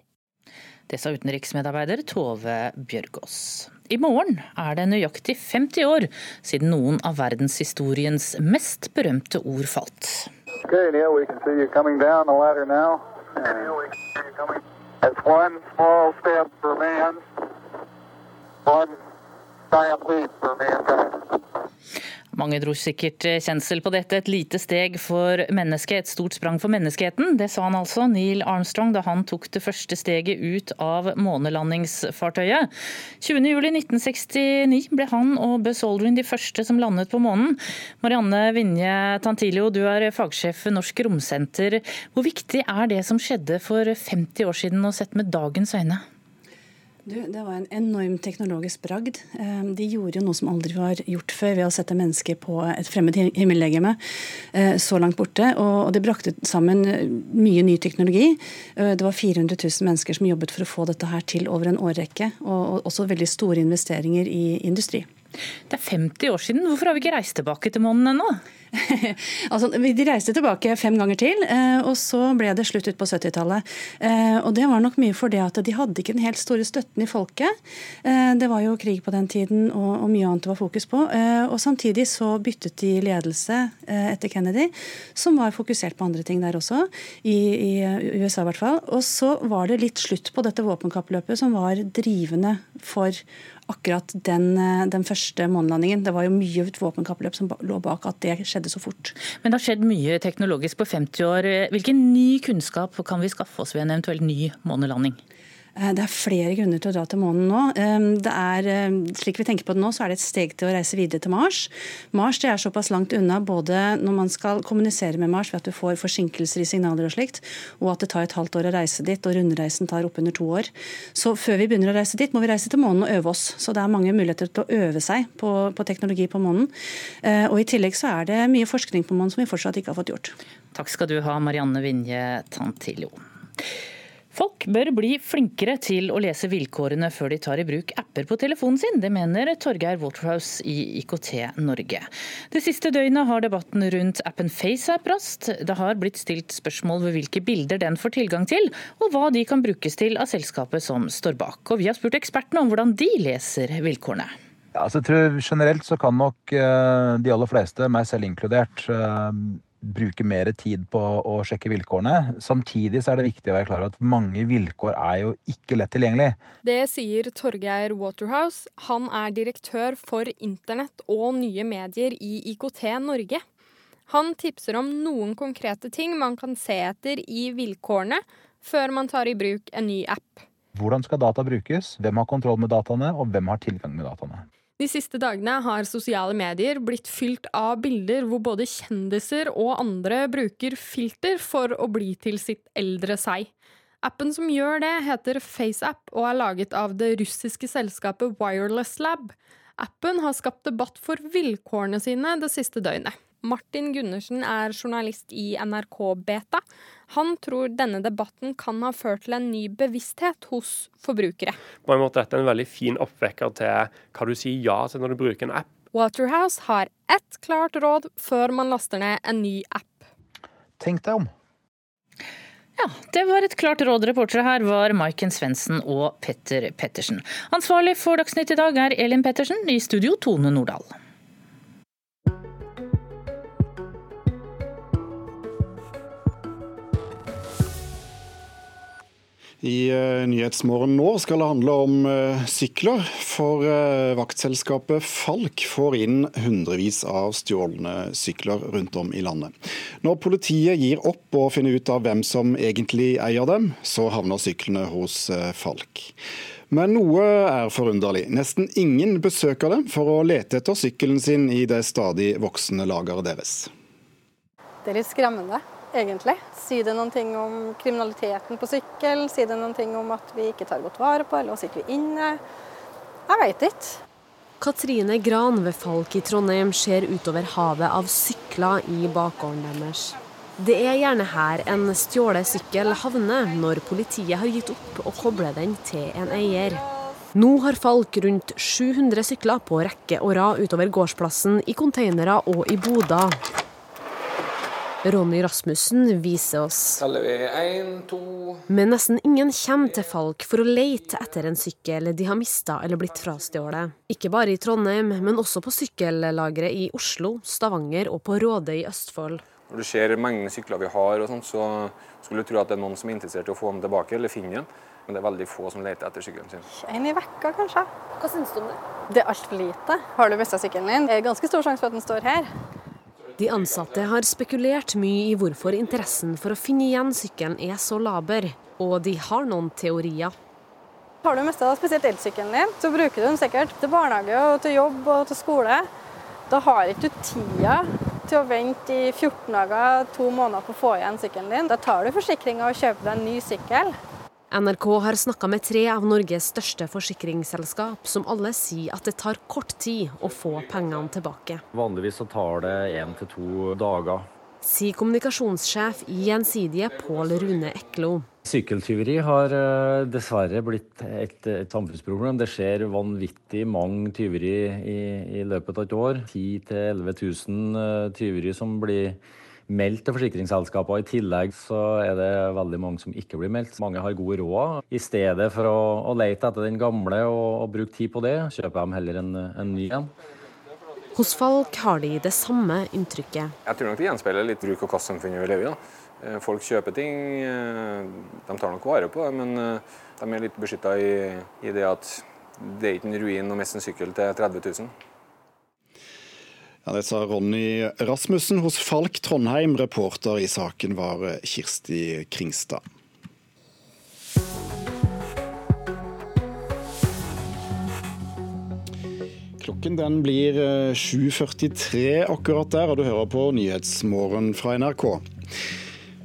Det sa utenriksmedarbeider Tove Bjørgaas. I morgen er det nøyaktig 50 år siden noen av verdenshistoriens mest berømte ord falt. Okay, Neil, we can see you coming down the ladder now. Neil, we can see you coming. That's one small step for man, one giant leap for mankind. Mange dro sikkert kjensel på dette. Et lite steg for mennesket, et stort sprang for menneskeheten. Det sa han altså, Neil Armstrong, da han tok det første steget ut av månelandingsfartøyet. 20.07.1969 ble han og Buzz Aldrin de første som landet på månen. Marianne Vinje Tantilio, du er fagsjef ved Norsk Romsenter. Hvor viktig er det som skjedde for 50 år siden og sett med dagens øyne? Du, det var en enorm teknologisk bragd. Eh, de gjorde jo noe som aldri var gjort før, ved å sette mennesker på et fremmed himmellegeme eh, så langt borte. Og det brakte sammen mye ny teknologi. Eh, det var 400 000 mennesker som jobbet for å få dette her til over en årrekke. Og også veldig store investeringer i industri. Det er 50 år siden. Hvorfor har vi ikke reist tilbake til månen ennå? (laughs) altså, de reiste tilbake fem ganger til, eh, og så ble det slutt ut på 70-tallet. Eh, det var nok mye fordi at de hadde ikke den helt store støtten i folket. Eh, det var jo krig på den tiden, og mye annet det var fokus på. Og samtidig så byttet de ledelse etter Kennedy, som var fokusert på andre ting der også, i, i USA i hvert fall. Og så var det litt slutt på dette våpenkappløpet som var drivende for akkurat den, den første månelandingen. Det var jo mye våpenkappløp som lå bak at det skjedde så fort. Men det har skjedd mye teknologisk på 50 år. Hvilken ny kunnskap kan vi skaffe oss ved en eventuell ny månelanding? Eh, det er flere grunner til å dra til månen nå. Eh, det er, eh, slik vi tenker på det nå, så er det et steg til å reise videre til Mars. Mars det er såpass langt unna både når man skal kommunisere med Mars ved at du får forsinkelser i signaler og slikt, og at det tar et halvt år å reise dit, og rundreisen tar oppunder to år. Så før vi begynner å reise dit, må vi reise til månen og øve oss. Så det er mange muligheter til å øve seg på, på teknologi på månen. Og i tillegg så er det mye forskning på månen som vi fortsatt ikke har fått gjort. Takk skal du ha, Marianne Vinje Tantillo. Folk bør bli flinkere til å lese vilkårene før de tar i bruk apper på telefonen sin. Det mener Torgeir Waterhouse i IKT Norge. Det siste døgnet har debatten rundt appen FaceApp rast. Det har blitt stilt spørsmål ved hvilke bilder den får tilgang til, og hva de kan brukes til av selskapet som står bak. Og vi har spurt ekspertene om hvordan de leser vilkårene. Ja, altså, jeg tror Generelt så kan nok uh, de aller fleste, meg selv inkludert, uh, bruke mer tid på å sjekke vilkårene. Samtidig så er det viktig å være klar over at mange vilkår er jo ikke lett tilgjengelig. Det sier Torgeir Waterhouse. Han er direktør for internett og nye medier i IKT Norge. Han tipser om noen konkrete ting man kan se etter i vilkårene før man tar i bruk en ny app. Hvordan skal data brukes, hvem har kontroll med dataene, og hvem har tilgang med dataene. De siste dagene har sosiale medier blitt fylt av bilder hvor både kjendiser og andre bruker filter for å bli til sitt eldre seg. Appen som gjør det, heter FaceApp og er laget av det russiske selskapet Wireless Lab. Appen har skapt debatt for vilkårene sine det siste døgnet. Martin Gundersen er journalist i NRK Beta. Han tror denne debatten kan ha ført til en ny bevissthet hos forbrukere. På en måte Dette er en veldig fin oppvekker til hva du sier ja til når du bruker en app. Waterhouse har ett klart råd før man laster ned en ny app. Tenk deg om. Ja, det var et klart råd. Reportere her var Maiken Svendsen og Petter Pettersen. Ansvarlig for Dagsnytt i dag er Elin Pettersen, i studio Tone Nordahl. I uh, Nyhetsmorgen nå skal det handle om uh, sykler. For uh, vaktselskapet Falk får inn hundrevis av stjålne sykler rundt om i landet. Når politiet gir opp og finner ut av hvem som egentlig eier dem, så havner syklene hos Falk. Men noe er forunderlig. Nesten ingen besøker dem for å lete etter sykkelen sin i det stadig voksende lageret deres. Det er litt skremmende egentlig. Sier det noen ting om kriminaliteten på sykkel? Sier det noen ting om at vi ikke tar godt vare på, eller sitter vi inne? Jeg veit ikke. Katrine Gran ved Falk i Trondheim ser utover havet av sykler i bakgården deres. Det er gjerne her en stjålet sykkel havner når politiet har gitt opp å koble den til en eier. Nå har Falk rundt 700 sykler på rekke og rad utover gårdsplassen, i containere og i boder. Ronny Rasmussen viser oss. En, Men nesten ingen kommer til Falk for å lete etter en sykkel de har mista eller blitt frastjålet. Ikke bare i Trondheim, men også på sykkellageret i Oslo, Stavanger og på Råde i Østfold. Når du ser mengden sykler vi har, og sånt, så skulle du tro at det er noen som er interessert i å få dem tilbake eller finne dem. Men det er veldig få som leter etter sykkelen sin. En i vekka, kanskje. Hva syns du om det? Det er altfor lite. Har du mista sykkelen din? Det er ganske stor sjanse for at den står her. De ansatte har spekulert mye i hvorfor interessen for å finne igjen sykkelen er så laber, og de har noen teorier. Har du mista spesielt elsykkelen din, så bruker du den sikkert til barnehage, og til jobb og til skole. Da har ikke du tida til å vente i 14 dager, to måneder på å få igjen sykkelen din. Da tar du forsikringa og kjøper deg en ny sykkel. NRK har snakka med tre av Norges største forsikringsselskap, som alle sier at det tar kort tid å få pengene tilbake. Vanligvis så tar det én til to dager. Sier kommunikasjonssjef i Gjensidige Pål Rune Eklo. Sykkeltyveri har eh, dessverre blitt et, et, samfunnsproblem. Det skjer vanvittig mange tyveri i, i løpet av et år. 10 000-11 000 tyveri som blir meldt til forsikringsselskaper. I tillegg så er det veldig mange som ikke blir meldt. Mange har gode råd. I stedet for å, å lete etter den gamle og, og bruke tid på det, kjøper de heller en, en ny en. Hos folk har de det samme inntrykket. Jeg tror nok det gjenspeiler litt bruk- og kastsamfunnet vi lever i. da. Folk kjøper ting, de tar nok vare på det, men de er litt beskytta i, i, det at det er ikke en ruin å miste en sykkel til 30 000. Ja, Det sa Ronny Rasmussen hos Falk Trondheim. Reporter i saken var Kirsti Kringstad. Klokken den blir 7.43 akkurat der, og du hører på Nyhetsmorgen fra NRK.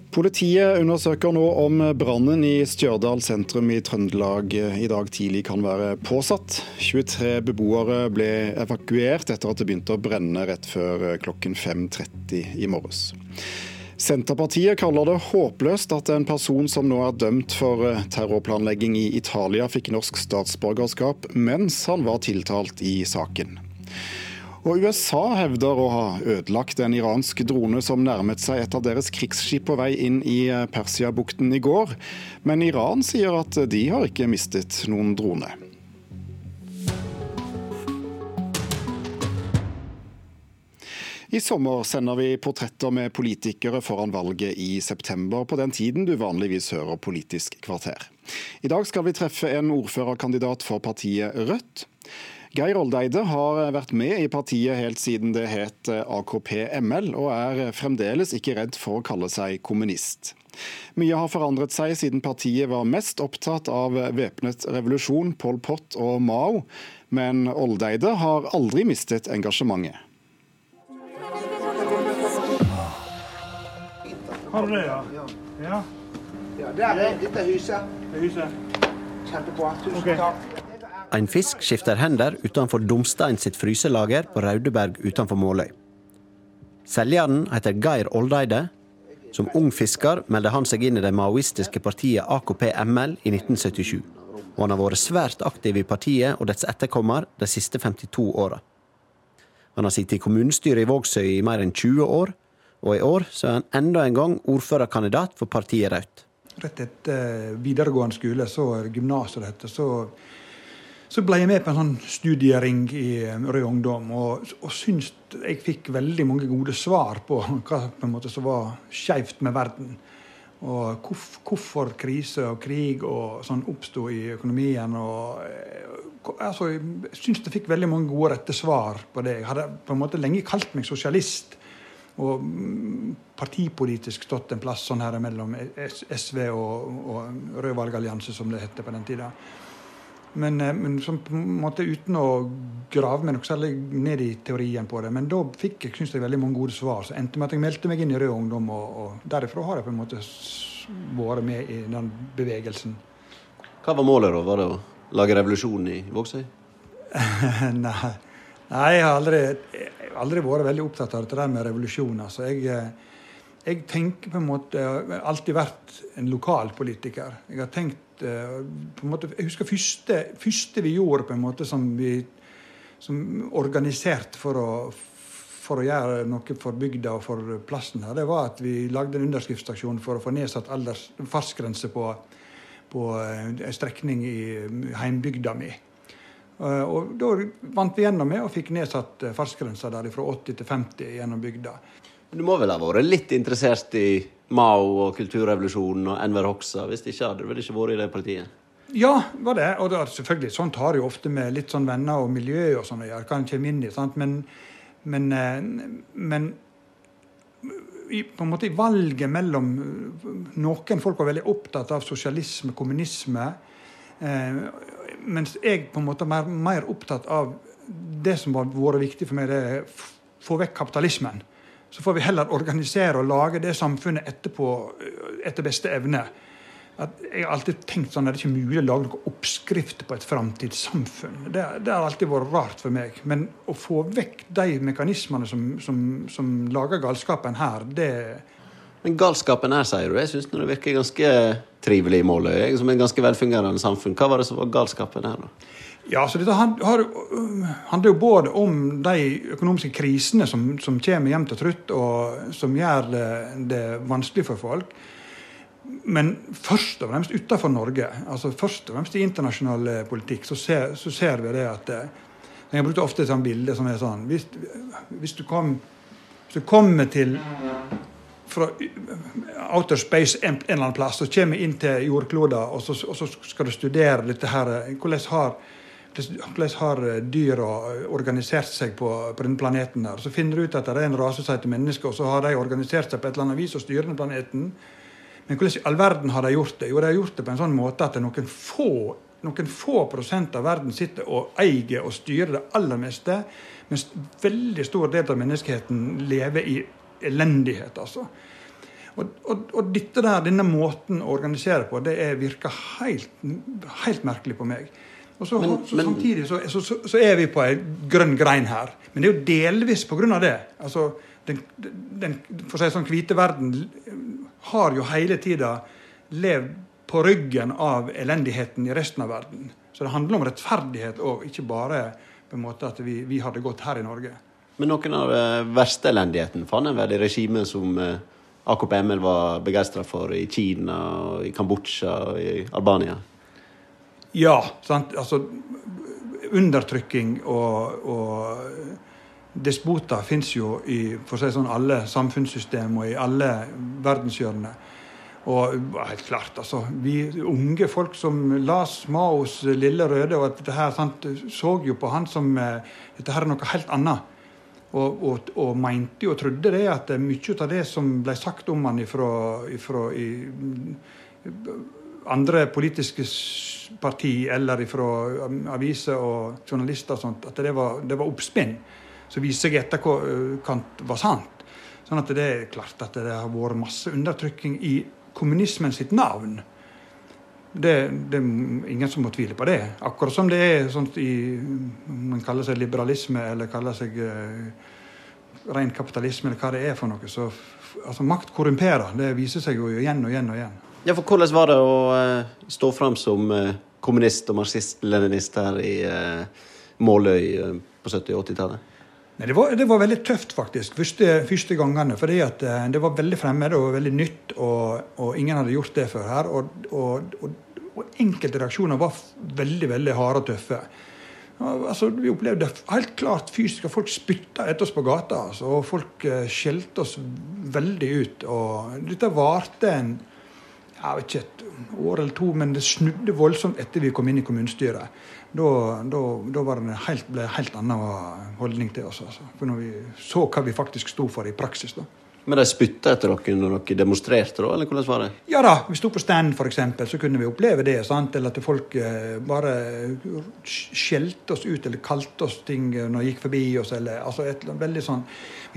Politiet undersøker nå om brannen i Stjørdal sentrum i Trøndelag i dag tidlig kan være påsatt. 23 beboere ble evakuert etter at det begynte å brenne rett før klokken 5.30 i morges. Senterpartiet kaller det håpløst at en person som nå er dømt for terrorplanlegging i Italia, fikk norsk statsborgerskap mens han var tiltalt i saken. Og USA hevder å ha ødelagt en iransk drone som nærmet seg et av deres krigsskip på vei inn i Persiabukten i går. Men Iran sier at de har ikke mistet noen drone. I sommer sender vi portretter med politikere foran valget i september, på den tiden du vanligvis hører Politisk kvarter. I dag skal vi treffe en ordførerkandidat for partiet Rødt. Geir Oldeide har vært med i partiet helt siden det het AKP-ML, og er fremdeles ikke redd for å kalle seg kommunist. Mye har forandret seg siden partiet var mest opptatt av væpnet revolusjon, Pol Pot og Mao, men Oldeide har aldri mistet engasjementet. Har du det, ja? Ja. ja der er dette er huset. Det er huset. Kjempebra. Tusen okay. takk. En fisk skifter hender utenfor Domstein sitt fryselager på Raudeberg utenfor Måløy. Selgeren heter Geir Oldeide. Som ung fisker meldte han seg inn i det maoistiske partiet AKP-ML i 1977. Og han har vært svært aktiv i partiet og dets etterkommer de siste 52 åra. Han har sittet i kommunestyret i Vågsøy i mer enn 20 år, og i år så er han enda en gang ordførerkandidat for partiet Rødt. Rett etter videregående skole, så gymnaset så, så ble jeg med på en sånn studiering i Rød Ungdom. Og, og syns jeg fikk veldig mange gode svar på hva på måte som var skeivt med verden. Og hvorfor krise og krig og sånn oppsto i økonomien. og altså, Jeg syns jeg fikk veldig mange gode rette svar på det. Jeg hadde på en måte lenge kalt meg sosialist. Og partipolitisk stått en plass sånn her mellom SV og, og Rød valgallianse, som det heter på den tida. Men, men sånn på en måte uten å grave meg noe særlig ned i teorien på det. Men da fikk jeg synes jeg, veldig mange gode svar. Så endte med at jeg meldte meg inn i Rød Ungdom, og, og derifra har jeg på en måte vært med i den bevegelsen. Hva var målet, da? Var det å lage revolusjon i Vågsøy? (laughs) Nei. Nei, jeg har aldri, jeg har aldri vært veldig opptatt av dette der med revolusjon. Altså, jeg, jeg tenker på en måte Jeg har alltid vært en lokalpolitiker. Jeg har tenkt måte, Jeg husker første, første vi gjorde på en måte som vi som organisert for å, for å gjøre noe for bygda og for plassen her, det var at vi lagde en underskriftsaksjon for å få nedsatt alders, fartsgrense på, på en strekning i heimbygda mi. Og Da vant vi gjennom med og fikk nedsatt fartsgrensa der fra 80 til 50 gjennom bygda. Du må vel ha vært litt interessert i Mao og kulturrevolusjonen og Enver Hoxha? Hvis ikke hadde du vel ikke vært i det partiet? Ja, var det. Og det, selvfølgelig, sånt har jeg ofte med litt sånn venner og miljø og sånn å gjøre. Kan komme inn i, sant? Men, men, men i, på en måte i valget mellom Noen folk var veldig opptatt av sosialisme, kommunisme. Eh, mens jeg på en måte er mer, mer opptatt av det som har vært viktig for meg, det er å få vekk kapitalismen. Så får vi heller organisere og lage det samfunnet etterpå etter beste evne. at jeg har alltid tenkt sånn at det er ikke mulig å lage noen oppskrifter på et framtidssamfunn. Det, det, har alltid vært rart for meg. Men å få vekk de mekanismene som, som, som lager galskapen her, det Men galskapen her, sier du. Jeg syns det virker ganske trivelig i Måløy. Som et ganske velfungerende samfunn. Hva var det som var galskapen her, da? Ja, så Dette handler jo både om de økonomiske krisene som, som kommer jevnt og trutt, og som gjør det, det vanskelig for folk. Men først og fremst utenfor Norge, altså først og fremst i internasjonal eh, politikk, så ser, så ser vi det at eh, Jeg bruker ofte et sånt bilde som er sånn Hvis, hvis, du, kom, hvis du kommer til fra outer space en, eller annen plass og kommer inn til jordkloden, og så, og så skal du studere dette her eh, Hvordan har hvordan har dyra organisert seg på, på denne planeten? her? Så finner du ut at det er en rase som heter mennesker, og så har de organisert seg på et eller annet vis og styrer denne planeten. Men hvordan i all verden har de gjort det? Jo, de har gjort det på en sånn måte at noen få, noen få prosent av verden sitter og eier og styrer det aller meste, mens veldig stor del av menneskeheten lever i elendighet. altså. Og, og, og dette der, denne måten å organisere på, det er, virker helt, helt, merkelig på meg. Og så, men, så Samtidig så, så, så, er vi på ei grønn grein her. Men det er jo delvis pga. det. Altså, den, den for å si sånn, hvite verden har jo hele tida levd på ryggen av elendigheten i resten av verden. Så det handler om rettferdighet og ikke bare på en måte at vi, vi har det godt her i Norge. Men noen av den verste elendigheten fant en vel i regimet som eh, AKP-ML var begeistra for i Kina, i Kambodsja og i Albania? Ja. sant, altså Undertrykking og, og despoter fins jo i for å si sånn, alle samfunnssystem og i alle verdenshjørner. Og helt klart, altså, Vi unge folk som las Maos 'Lille røde', og dette her, sant, så jo på han som eh, dette her er noe helt annet. Og, og, og mente og trodde det at mye av det som ble sagt om han ifra, ifra i, andre politiske parti eller fra aviser og journalister og sånt, at det var, det var oppspinn som viser seg etterkant var sant. Sånn at det er klart at det har vært masse undertrykking i kommunismen sitt navn. Det, det, er ingen som må tvile på det. Akkurat som det er sånt i Man kaller seg liberalisme eller kaller seg uh, ren kapitalisme eller hva det er for noe. Så altså, makt korrumperer. Det viser seg jo igjen og igjen og igjen. Ja, for Hvordan var det å uh, stå fram som uh, kommunist og marxist-leninist her i Måløy på 70- og 80-tallet? Nei, det, det, var, veldig tøft, faktisk, første, første gangene. fordi at det var veldig fremmed og veldig nytt, og, og ingen hadde gjort det før her. Og, og, og enkelte reaksjoner var veldig veldig harde og tøffe. Altså, vi opplevde helt klart fysisk at folk spytta etter oss på gata. Altså, og folk uh, skjelte oss veldig ut. og Dette varte en jeg vet ikke, et år eller to, men det snudde voldsomt etter vi kom inn i kommunestyret da, da, da var det helt, ble en helt annen holdning til oss. Altså. For når vi så hva vi faktisk sto for i praksis. da. Men de spytta etter dere når dere demonstrerte, da? eller hvordan var det? Ja da, vi sto på stand f.eks., så kunne vi oppleve det. sant? Eller at folk eh, bare skjelte oss ut eller kalte oss ting når de gikk forbi oss. eller altså et, veldig sånn.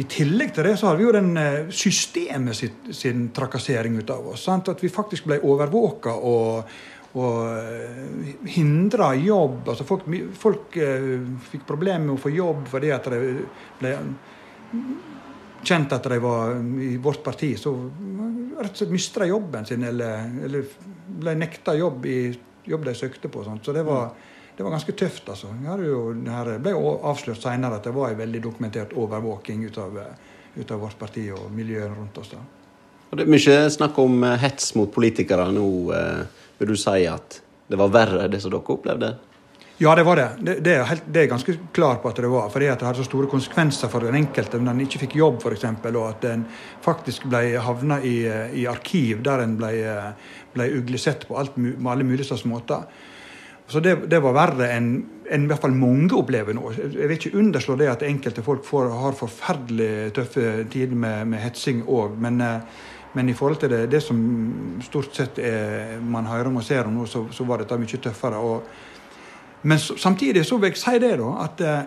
I tillegg til det så har vi jo den eh, systemet sitt, sin trakassering ut av oss. sant? At vi faktisk ble overvåka og og eh, hindra jobb. Altså folk, folk fikk problemer med å få jobb fordi at det ble kjent at de var i vårt parti. Så rett og slett mista jobben sin, eller, eller ble nekta jobb i jobb de søkte på. Sånt. Så det var, det var, ganske tøft. altså. Det ble jo avslørt senere at det var en veldig dokumentert overvåking ut av, ut av vårt parti og miljøet rundt oss. da. Og Det er mye snakk om hets mot politikere nå. Eh vil du si at det var verre det som dere opplevde? Ja, det var det. Det, det, er, helt, det er, ganske klar på at det var. Fordi at det hadde så store konsekvenser for den enkelte om en ikke fikk jobb, f.eks. Og at en faktisk ble havna i, i arkiv der en ble, ble uglesett på alt, alle mulige slags måter. Så det, det, var verre enn en i hvert fall mange opplever nå. Jeg vil ikke underslå det at enkelte folk får, har forferdelig tøffe tider med, med hetsing òg. Men eh, men i forhold til det som stort sett er, man hører om og ser om nå, så, så var dette mye tøffere. Og, men så, samtidig så vil jeg si det, da, at eh,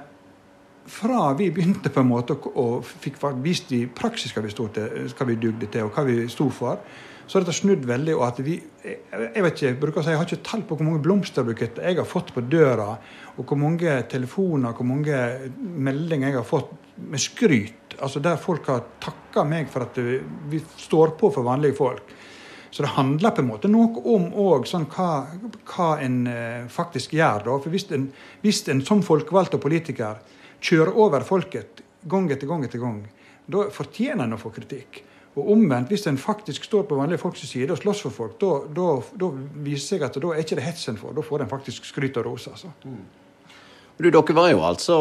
fra vi begynte på en måte og fikk vist i praksis hva vi, til, hva vi dugde til, og hva vi sto for, så har dette snudd veldig. og at vi, Jeg vet ikke, jeg bruker å si, jeg har ikke tall på hvor mange blomsterbuketter jeg har fått på døra, og hvor mange telefoner hvor mange meldinger jeg har fått med skryt. altså Der folk har takka meg for at vi står på for vanlige folk. Så det handler på en måte noe om òg sånn hva, hva, en eh, faktisk gjør. da, for Hvis en, hvis en som folkevalgt og politiker kjører over folket gang etter gang etter gang, da fortjener en å få kritikk. Og omvendt, hvis en faktisk står på vanlige folks side og slåss for folk, da, viser seg at da er ikke det hets en får, da får en faktisk skryt og ros. altså. Mm. Du, Dere var jo altså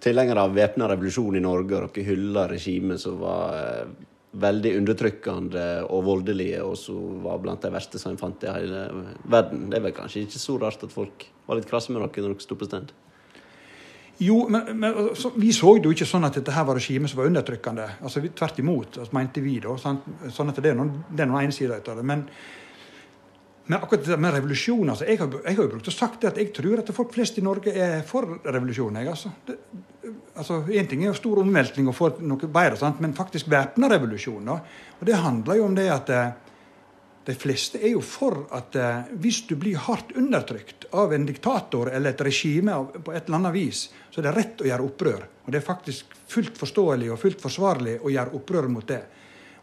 tilhengere av væpna revolusjon i Norge, og dere hylla regimet som var eh, veldig undertrykkende og voldelige, og som var blant de verste som en fant i hele verden. Det er vel kanskje ikke så rart at folk var litt krasse med dere når dere sto på stand? Jo, men, men så, vi så det jo ikke sånn at dette her var regimet som var undertrykkende. Altså, Tvert imot, altså, mente vi da. Sånn, sånn at det er noen, ene sider av det. Men, men akkurat det med revolusjon altså, jeg, har, jeg har jo brukt og sagt det at jeg tror at folk flest i Norge er for revolusjon. Jeg, altså. Altså, Én ting er jo stor omveltning og få noe bedre, sant? men faktisk væpna revolusjon. Da. Og Det handler jo om det at eh, de fleste er jo for at eh, hvis du blir hardt undertrykt av en diktator eller et regime på et eller annet vis, så er det rett å gjøre opprør. Og det er faktisk fullt forståelig og fullt forsvarlig å gjøre opprør mot det.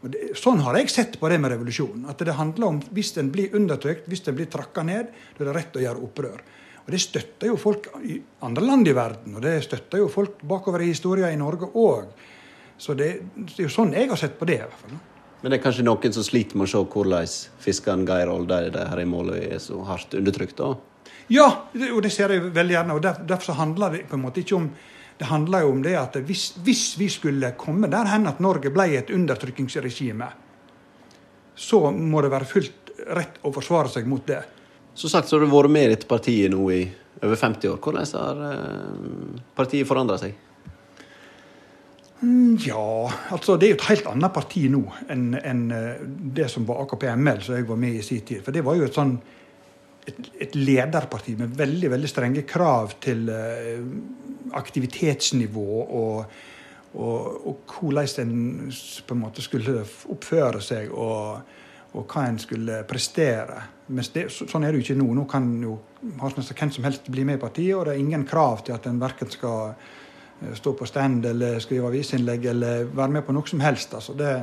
Det sånn har jeg sett på det med revolusjon. At det handler om hvis den blir undertrykt, hvis den blir trakka ned, da er det rett å gjøre opprør. Og Det støtter jo folk i andre land i verden, og det støtter jo folk bakover i historien i Norge òg. Så det, det, er jo sånn jeg har sett på det. i hvert fall. Men det er kanskje noen som sliter med å se hvordan fiskeren Geir Oldeide her i Måløy er så hardt undertrykt? da? Ja, og det ser jeg veldig gjerne. og Derfor handler det på en måte ikke om det handler jo om det at hvis, hvis vi skulle komme der hen at Norge ble et undertrykkingsregime, så må det være fullt rett å forsvare seg mot det. Så sagt så har du vært med i dette partiet nå i over 50 år. Hvordan har eh, partiet forandra seg? Mm, ja, altså det er jo et helt annet parti nå enn, enn eh, det som var AKP-ML, som jeg var med i sin tid. For det var jo et sånn et, lederparti med veldig veldig strenge krav til uh, aktivitetsnivå og, og, og, hvordan en på en måte skulle oppføre seg og, og hva en skulle prestere. Men det, sånn er det jo ikke nå. Nå kan jo hvem som helst bli med i partiet, og det er ingen krav til at en verken skal Eh, stå på stand eller skrive avisinnlegg eller være med på noe som helst. Altså, det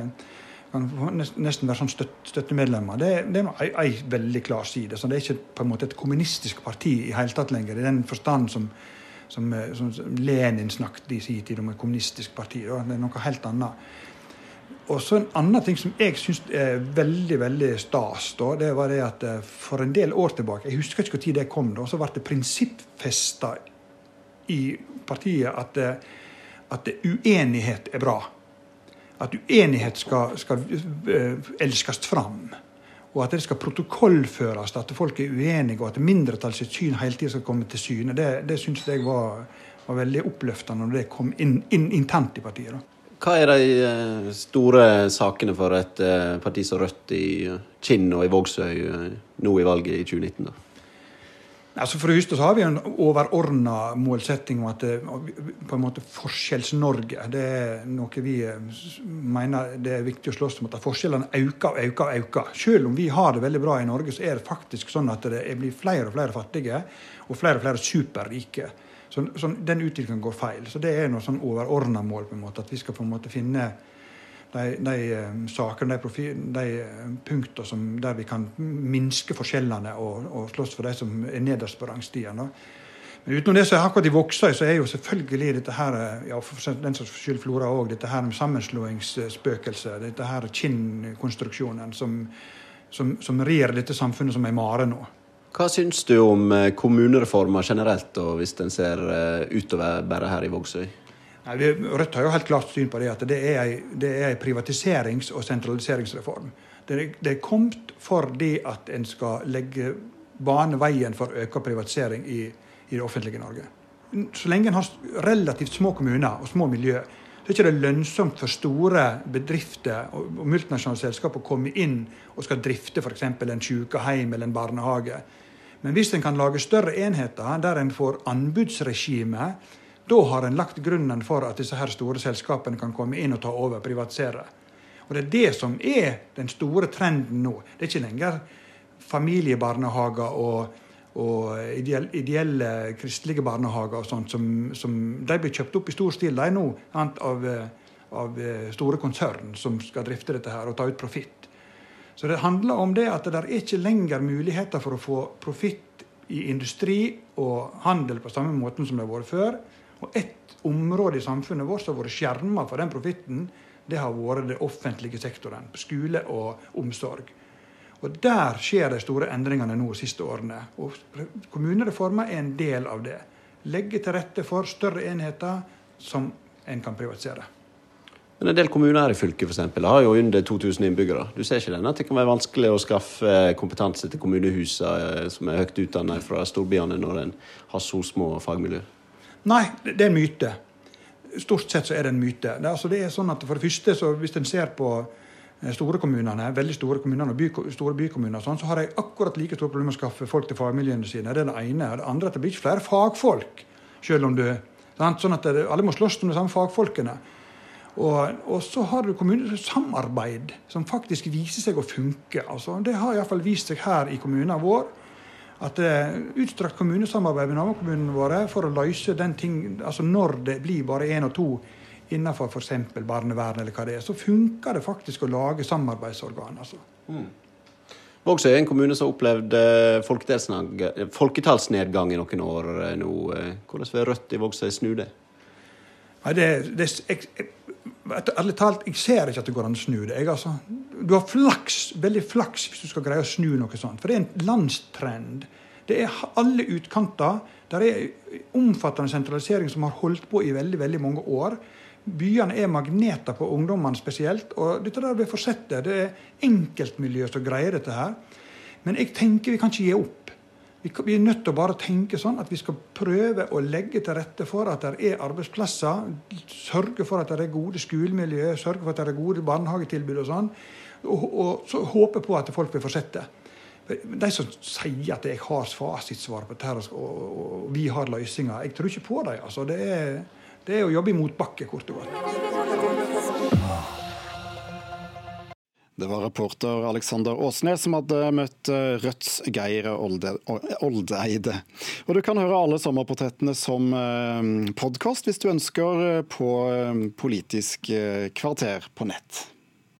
kan nesten være sånn støt, støttemedlemmer. Det, det er ei, veldig klar side. Så det er ikke på en måte et kommunistisk parti i hele tatt lenger, i den forstand som, som, eh, som Lenin snakket i sin tid om et kommunistisk parti. Det er noe helt annet. Og så En annen ting som jeg syns er veldig veldig stas, da, det var det at eh, for en del år tilbake, jeg husker ikke når det kom, da, så ble det prinsippfesta i partiet at, eh, at uenighet er bra. At uenighet skal, skal eh, elskes fram. Og at det skal protokollføres at folk er uenige, og at mindretallets syn hele tiden skal komme til syne. Det, det syns jeg var, var, veldig oppløftende når det kom inn, inn internt i partiet. Da. Hva er de eh, store sakene for et parti som Rødt i Kinn og i Vågsøy nå i valget i 2019? da? Altså For det første så har vi en overordna målsetting om at det, på en måte Forskjells-Norge det er noe vi eh, mener det er viktig å slåss mot. At forskjellene øker og øker og øker. Selv om vi har det veldig bra i Norge, så er det faktisk sånn at det blir flere og flere fattige og flere og flere superrike. Så, så Den utviklingen går feil. Så Det er noe sånn overordna mål. på en måte, At vi skal på en måte finne de, de eh, sakene, de, de eh, punktene der vi kan minske forskjellene og, og slåss for de som er nederst på rangstigen. Men utenom det så er akkurat i Vågsøy så er jo selvfølgelig dette her, eh, ja, for den som skyld Flora òg, dette her med sammenslåingsspøkelset, dette her Kinn-konstruksjonen som, som, som rir dette samfunnet som ei mare nå. Hva syns du om kommunereformer generelt, og hvis en ser utover bare her i Vågsøy? Nei, vi, Rødt har jo helt klart syn på det at det er en privatiserings- og sentraliseringsreform. Det, det er kommet fordi at en skal legge bane veien for økt privatisering i, i, det offentlige Norge. Så lenge en har relativt små kommuner og små miljø, så er det ikke lønnsomt for store bedrifter og multinasjonale selskap å komme inn og skal drifte f.eks. en sykehjem eller en barnehage. Men hvis en kan lage større enheter der en får anbudsregime Da har en lagt grunnen for at disse her store selskapene kan komme inn og ta over, privatisere. Og Det er det som er den store trenden nå. Det er ikke lenger familiebarnehager og, og ideelle, ideelle, kristelige barnehager og sånt som, som, de blir kjøpt opp i stor stil de nå av, av store konsern som skal drifte dette her og ta ut profitt. Så det handler om det at det er ikke lenger muligheter for å få profitt i industri og handel på samme måten som det har vært før. Og ett område i samfunnet vårt som har vært skjerma for den profitten, det har vært det offentlige sektoren. Skole og omsorg. Og Der skjer de store endringene nå de siste årene. Og Kommunereformen er en del av det. Legge til rette for større enheter som en kan privatisere. Men En del kommuner her i fylket for eksempel, har jo under 2000 innbyggere. Du ser ikke den at det kan være vanskelig å skaffe kompetanse til kommunehusene eh, som er høyt utdannet fra storbyene, når en har så små fagmiljø? Nei, det er en myte. Stort sett så er det en myte. Det altså, det er sånn at for det første, så Hvis en ser på eh, store kommunene, veldig store kommunene og by, store bykommuner, sånn, så har de akkurat like store problemer med å skaffe folk til fagmiljøene sine. Det er det ene. Det andre er at det blir ikke flere fagfolk. selv om du, Sånn at det, Alle må slåss om de samme fagfolkene. Og, og, så har du kommunesamarbeid som faktisk viser seg å funke. Altså, det har iallfall vist seg her i kommunen vår. At det er utstrakt kommunesamarbeid med nabokommunene våre for å løse den ting, altså når det blir bare én og to innenfor f.eks. barnevern, eller hva det er, så funker det faktisk å lage samarbeidsorgan. Altså. Mm. Vågsøy er en kommune som har opplevd eh, folketallsnedgang i noen år eh, nå. Hvordan vil Rødt i Vågsøy snu det? Nei, det, det jeg, Ærlig talt, jeg ser ikke at det går an å snu det. Jeg, altså, du har flaks, veldig flaks hvis du skal greie å snu noe sånt. For det er en landstrend. Det er alle utkanter. Det er omfattende sentralisering som har holdt på i veldig, veldig mange år. Byene er magneter på ungdommene spesielt. Og dette der vil fortsette. Det er enkeltmiljø som greier dette her. Men jeg tenker vi kan ikke gi opp. Vi er nødt til å bare tenke sånn at vi skal prøve å legge til rette for at det er arbeidsplasser. Sørge for at det er gode skolemiljø, sørge for at det er gode barnehagetilbud og sånn. Og, og så håpe på at folk vil fortsette. De som sier at jeg har fasitsvar på dette og, og, vi har løsninger, jeg tror ikke på dem. Altså, det, det er å jobbe i motbakke, kort og godt. Det var reporter Alexander Åsnes som hadde møtt eh, Rødts Geir Oldeide. Og du kan høre alle sommerportrettene som eh, podkast hvis du ønsker, eh, på Politisk kvarter på nett.